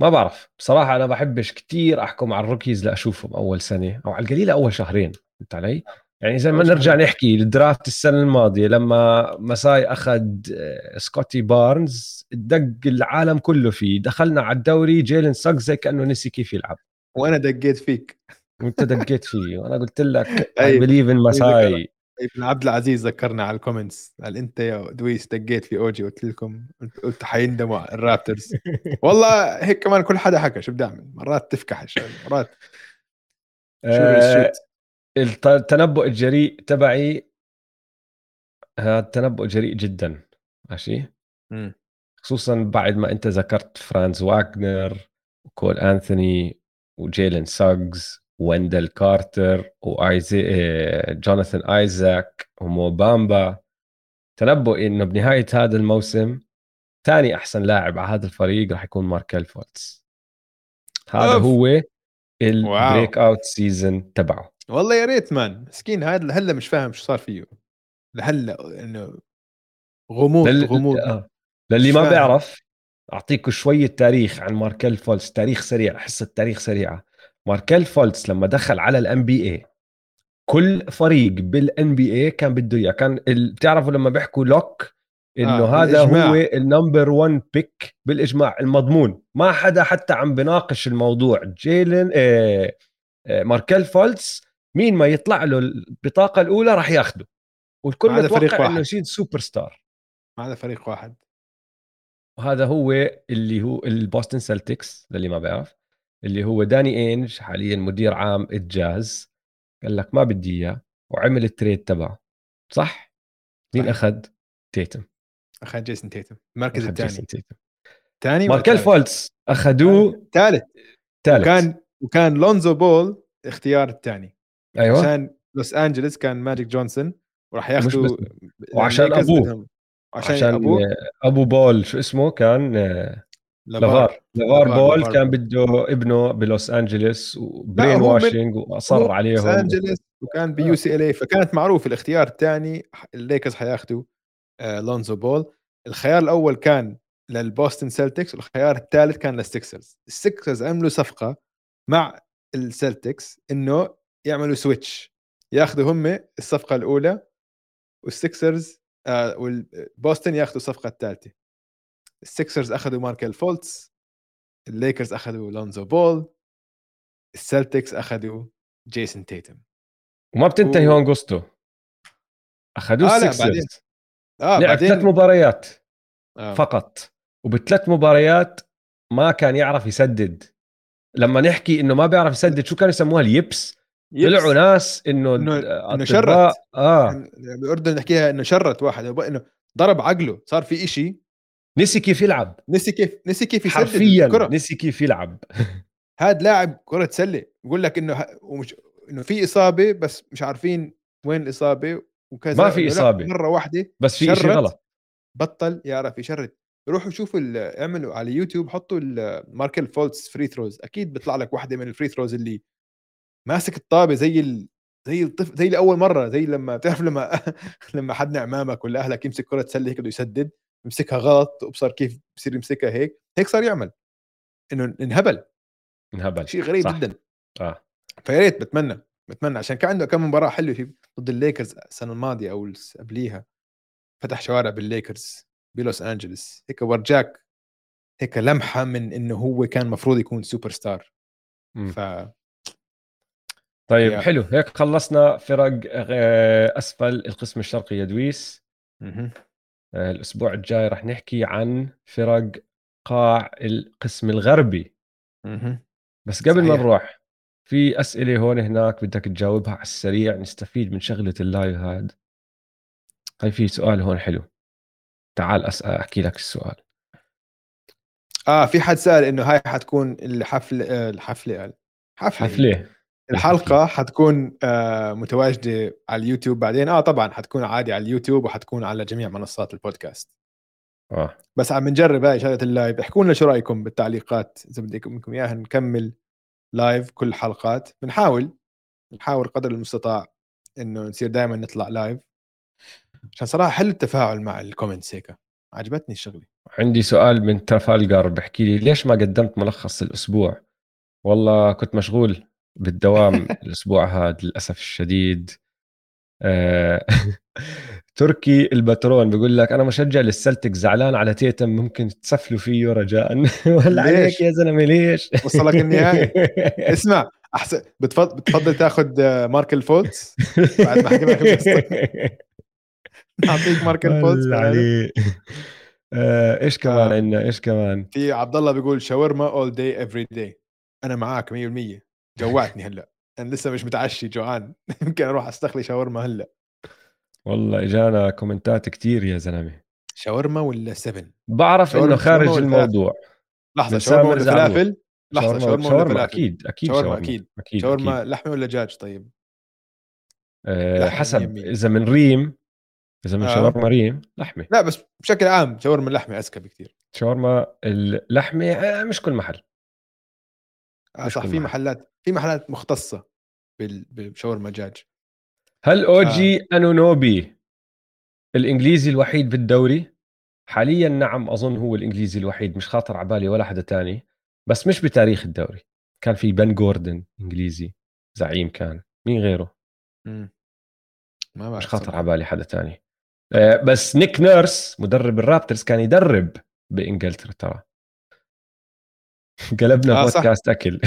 ما بعرف. بصراحة أنا بحبش كتير أحكم على ال rookies لأشوفهم أول سنة أو على القليله أول شهرين فهمت علي؟ يعني زي ما نرجع نحكي ال draft السنة الماضية لما مساي أخذ آه، سكوتي بارنز دق العالم كله فيه. دخلنا على الدوري جيلن ساجز زي كأنه نسي كيف يلعب.
وأنا دقيت فيك.
وأنت دقيت فيه. وأنا قلت لك I believe in مساي
ابن عبد العزيز ذكرنا على ال comments قال أنت يا دويس دقيت في اوجي قلت لكم قلت حيندموا الرابترز والله هيك كمان كل حدا حكى شو بدي أعمل؟ مرات تفكح مرات.
آه التنبؤ الجريء تبعي هذا التنبؤ جريء جدا ماشي؟ خصوصا بعد ما أنت ذكرت فرانز واغنر وكول أنثوني وجيلن ساجز. ويندل كارتر وايزي جوناثان آيزاك وموبامبا. تنبؤ إنه بنهاية هذا الموسم ثاني أحسن لاعب على هذا الفريق راح يكون ماركل فولتس هذا أوف. هو ال breakout season تبعه.
والله يا ريت man. مسكين هذا هلا مش فاهم شو صار فيه. لهلا إنه غموض
لل...
غموض.
آه. للي ما. بيعرف اعطيكم شوية تاريخ عن ماركل فولتس تاريخ سريع حصة تاريخ سريعة. ماركل فولتس لما دخل على ال NBA كل فريق بال NBA كان بده إياه كان. بتعرفوا لما بيحكوا lock إنه
آه،
هذا
بالإجماع.
هو ال number 1 pick بالإجماع المضمون ما حدا حتى عم بناقش الموضوع جيلن آه آه ماركل فولتس مين ما يطلع له البطاقة الأولى راح ياخده والكل متوقع
واحد.
إنه يصير سوبر ستار
ما هذا فريق واحد
وهذا هو اللي هو البوستن سلتكس للي ما بيعرف اللي هو داني إينج حاليا مدير عام الجاز قال لك ما بدي إياه وعمل ال trade تبعه. صح؟ مين
صحيح.
أخذ؟ تيتم.
أخذ جيسون تيتم المركز الثاني. ثاني
ماركل فولتس أخذوه.
ثالث
ثالث.
وكان وكان لونزو بول اختيار الثاني.
أيوه.
عشان لوس انجلس كان ماجيك جونسون وراح ياخذوا
وعشان.
بدهم- عشان,
عشان أبوه. أبو بول شو اسمه كان آه،
لافار.
لافار. بول كان. بده ابنه بلوس
أنجلس و
brainwashing واصر
هو
عليهم.
لوس أنجلس وكان ب UCLA فكانت معروف الاختيار الثاني الليكرز حياخذوا آه لونزو بول. الخيار الأول كان للبوستن سيلتكس والخيار الثالث كان للسكسرز السكسرز عملوا صفقة مع السلتكس إنه يعملوا switch. ياخذوا هم الصفقة الأولى والسكسرز آه والبوستن ياخذوا الصفقة الثالثة. السكسرز اخذوا ماركل فولتس الليكرز اخذوا لونزو بول السلتكس اخذوا جيسون تيتم.
وما بتنتهي
و-
هون قصته اخذوه
آه، لا،
السكسرز
بعدين. آه
لعب ثلاث
بعدين
مباريات
آه.
فقط. وبثلاث مباريات ما كان يعرف يسدد. لما نحكي إنه ما بيعرف يسدد شو كانوا يسموها؟ ال yips. طلعوا ناس
إنه
آه، أطباء-
شرت.
آه.
إن- بالاردن نحكيها إنه شرت واحد. إنه ضرب عقله. صار في إشي
نسي كيف يلعب.
نسي كيف نسي كيف يسدد
حرفيا
الكرة.
نسي كيف يلعب.
هاد لاعب كرة سله بقول لك إنه ه... ومش... إنه في إصابة بس مش عارفين وين الإصابة وكذا.
ما في إصابة.
مرة واحدة
بس في شيء. غلط.
بطل يعرف يشرد روحوا شوفوا اعملوا على يوتيوب حطوا الماركل فولتس free throws أكيد بيطلع لك واحدة من ال free throws اللي ماسك الطابة زي ال... زي الطفل زي لأول مرة زي لما بتعرف لما لما حد امامك ولا أهلك يمسك كرة سله هيك بده يسدد. يمسكها غلط وبصر كيف بصير يمسكها هيك هيك صار يعمل. إنه انهبل.
انهبل.
شيء غريب
صح.
جدا.
آه.
فيا ريت بتمنى بتمنى. عشان كان عنده كم مباراة حلوة في ضد الليكرز السنة الماضية أو قبليها. فتح شوارع بالليكرز بلوس أنجلس. هيك ورجاك هيك لمحة من إنه هو كان مفروض يكون سوبر ستار. ف
طيب
يا.
حلو. هيك خلصنا فرق آه، أسفل القسم الشرقي يا دويس. الأسبوع الجاي رح نحكي عن فرق قاع القسم الغربي. بس قبل ما
صحيح.
نروح في أسئلة هون هناك بدك تجاوبها على السريع نستفيد من شغلة ال live هاد. هاي في سؤال هون حلو. تعال اسال أحكي لك السؤال.
آه في حد سأل إنه هاي حتكون الحفله آه، الحفلة حفلة.
حفلة.
الحلقة حتكون آه متواجدة على اليوتيوب بعدين. آه طبعا حتكون عادي على اليوتيوب وحتكون على جميع منصات البودكاست.
آه.
بس عم نجرب هاي شغلة ال live. احكوا لنا شو رأيكم بالتعليقات. إذا بدكم منكم إياها نكمل live كل الحلقات بنحاول نحاول قدر المستطاع إنه نصير دائما نطلع live عشان صراحة حلو التفاعل مع ال comments هيك. عجبتني الشغلة.
عندي سؤال من ترافالجر بحكي لي ليش ما قدمت ملخص الأسبوع؟ والله كنت مشغول. بالدوام الأسبوع هذا للأسف الشديد آه، تركي البترون بيقول لك أنا مشجع للسلتك زعلان على تيتم ممكن تسفلوا فيه رجاء ولا عليك؟ يا زلمة ليش
وصلك النهائي. اسمع أحسن بتفضل بتفضل تاخذ آه، ماركل فولتس بعد ما حكينا. نعطيك ماركل فولتس.
آه، إيش كمان. عندنا إيش كمان
في عبد الله بيقول شاورما all day every day أنا معك 100% جوعتني هلأ. أنا لسه مش متعشي جوعان. يمكن أروح أستخلي شاورما هلأ.
والله إجانا كومنتات كتير يا زلمة.
شاورما ولا 7
بعرف
شاورما-
انه خارج
شاورما
الموضوع. لحظة
شاورما ولا. فلافل؟ لحظة شاورما, ولا فلافل؟
أكيد أكيد
شاورما
شاورما.
أكيد.
أكيد
شاورما. لحمه ولا دجاج طيب؟
أه حسب.
100%.
إذا من ريم إذا من
آه.
شاورما ريم لحمه
لا بس بشكل عام شاورما اللحمه أذكى بكثير
شاورما اللحمه آه، مش كل محل.
صح
كل
في
محل.
محلات في محلات مختصة بشاورما دجاج
هل أوجي أنونوبي الإنجليزي الوحيد بالدوري؟ حاليا نعم أظن هو الإنجليزي الوحيد مش خاطر على بالي ولا حدا تاني بس مش بتاريخ الدوري. كان في بن جوردن إنجليزي زعيم كان مين غيره؟
مم. ما
مش خاطر على بالي حدا تاني. آه، بس نيك نيرس مدرب الرابترز كان يدرب بإنجلترا ترى. قلبنا آه بودكاست صح. اكل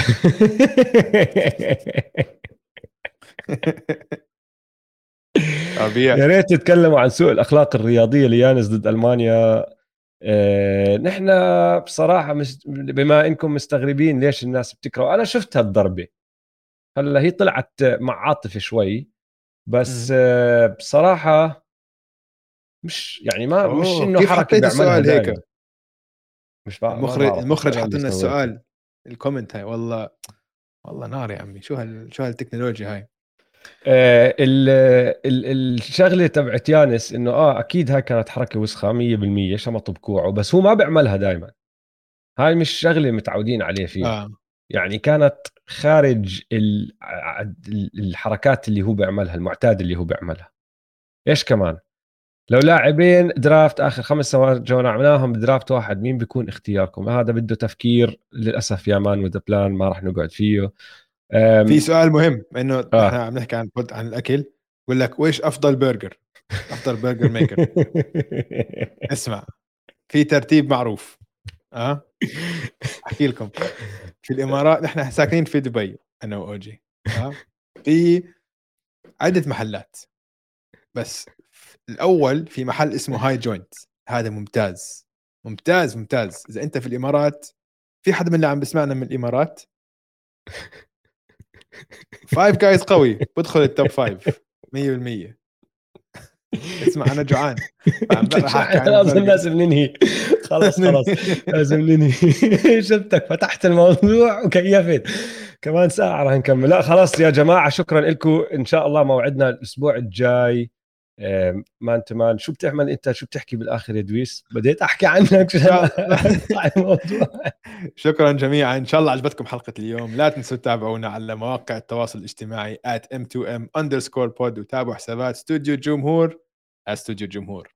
يا ريت تتكلموا عن سوء الأخلاق الرياضية ليانس ضد ألمانيا. آه، نحن بصراحة مش بما إنكم مستغربين ليش الناس بتكره أنا شفت هالضربة. هلأ هي طلعت مع عاطفة شوي بس آه بصراحة مش يعني ما مش إنه حركة بيعملها هيك؟
مش بقى المخرج المخرج حط لنا السؤال ال comment هاي والله والله نار يا عمي شو هال شو هالتكنولوجيا هاي؟
آه الشغلة تبعت يانس إنه آه أكيد هاي كانت حركة وسخة 100% شمط بكوعه بس هو ما بيعملها دائما هاي مش شغلة متعودين عليه فيها. آه. يعني كانت خارج الحركات اللي هو بيعملها المعتاد اللي هو بيعملها. إيش كمان؟ لو لاعبين draft آخر خمس سنوات جمعناهم ب draft واحد مين بيكون اختياركم؟ هذا بده تفكير للأسف يا man وذا plan ما راح نقعد فيه.
في سؤال مهم إنه آه. إحنا عم نحكي عن عن الأكل بقول لك ويش أفضل برجر؟ أفضل burger maker اسمع في ترتيب معروف آه؟ أحكي لكم. في الإمارات نحن ساكنين في دبي أنا وأوجي آه؟ في عدة محلات بس الأول في محل اسمه High Joint هذا ممتاز. ممتاز ممتاز. إذا أنت في الإمارات في حدا من اللي عم بسمعنا من الإمارات؟ Five Guys قوي. بدخل ال top five 100% اسمع أنا جوعان.
اظن لازم ننهي. خلاص خلاص. لازم ننهي. شفتك فتحت الموضوع. وكيفت كمان ساعة راح نكمل. لا خلاص يا جماعة شكرا لكم. إن شاء الله موعدنا الأسبوع الجاي. مان أنت مان شو بتعمل أنت؟ شو بتحكي بالآخر يا دويس؟ بديت أحكي عنك.
شكرا جميعا. إن شاء الله عجبتكم حلقة اليوم. لا تنسوا تتابعونا على مواقع التواصل الاجتماعي at m2m underscore pod وتابعوا حسابات استوديو الجمهور استوديو الجمهور.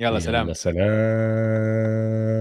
يلا سلام.
سلام.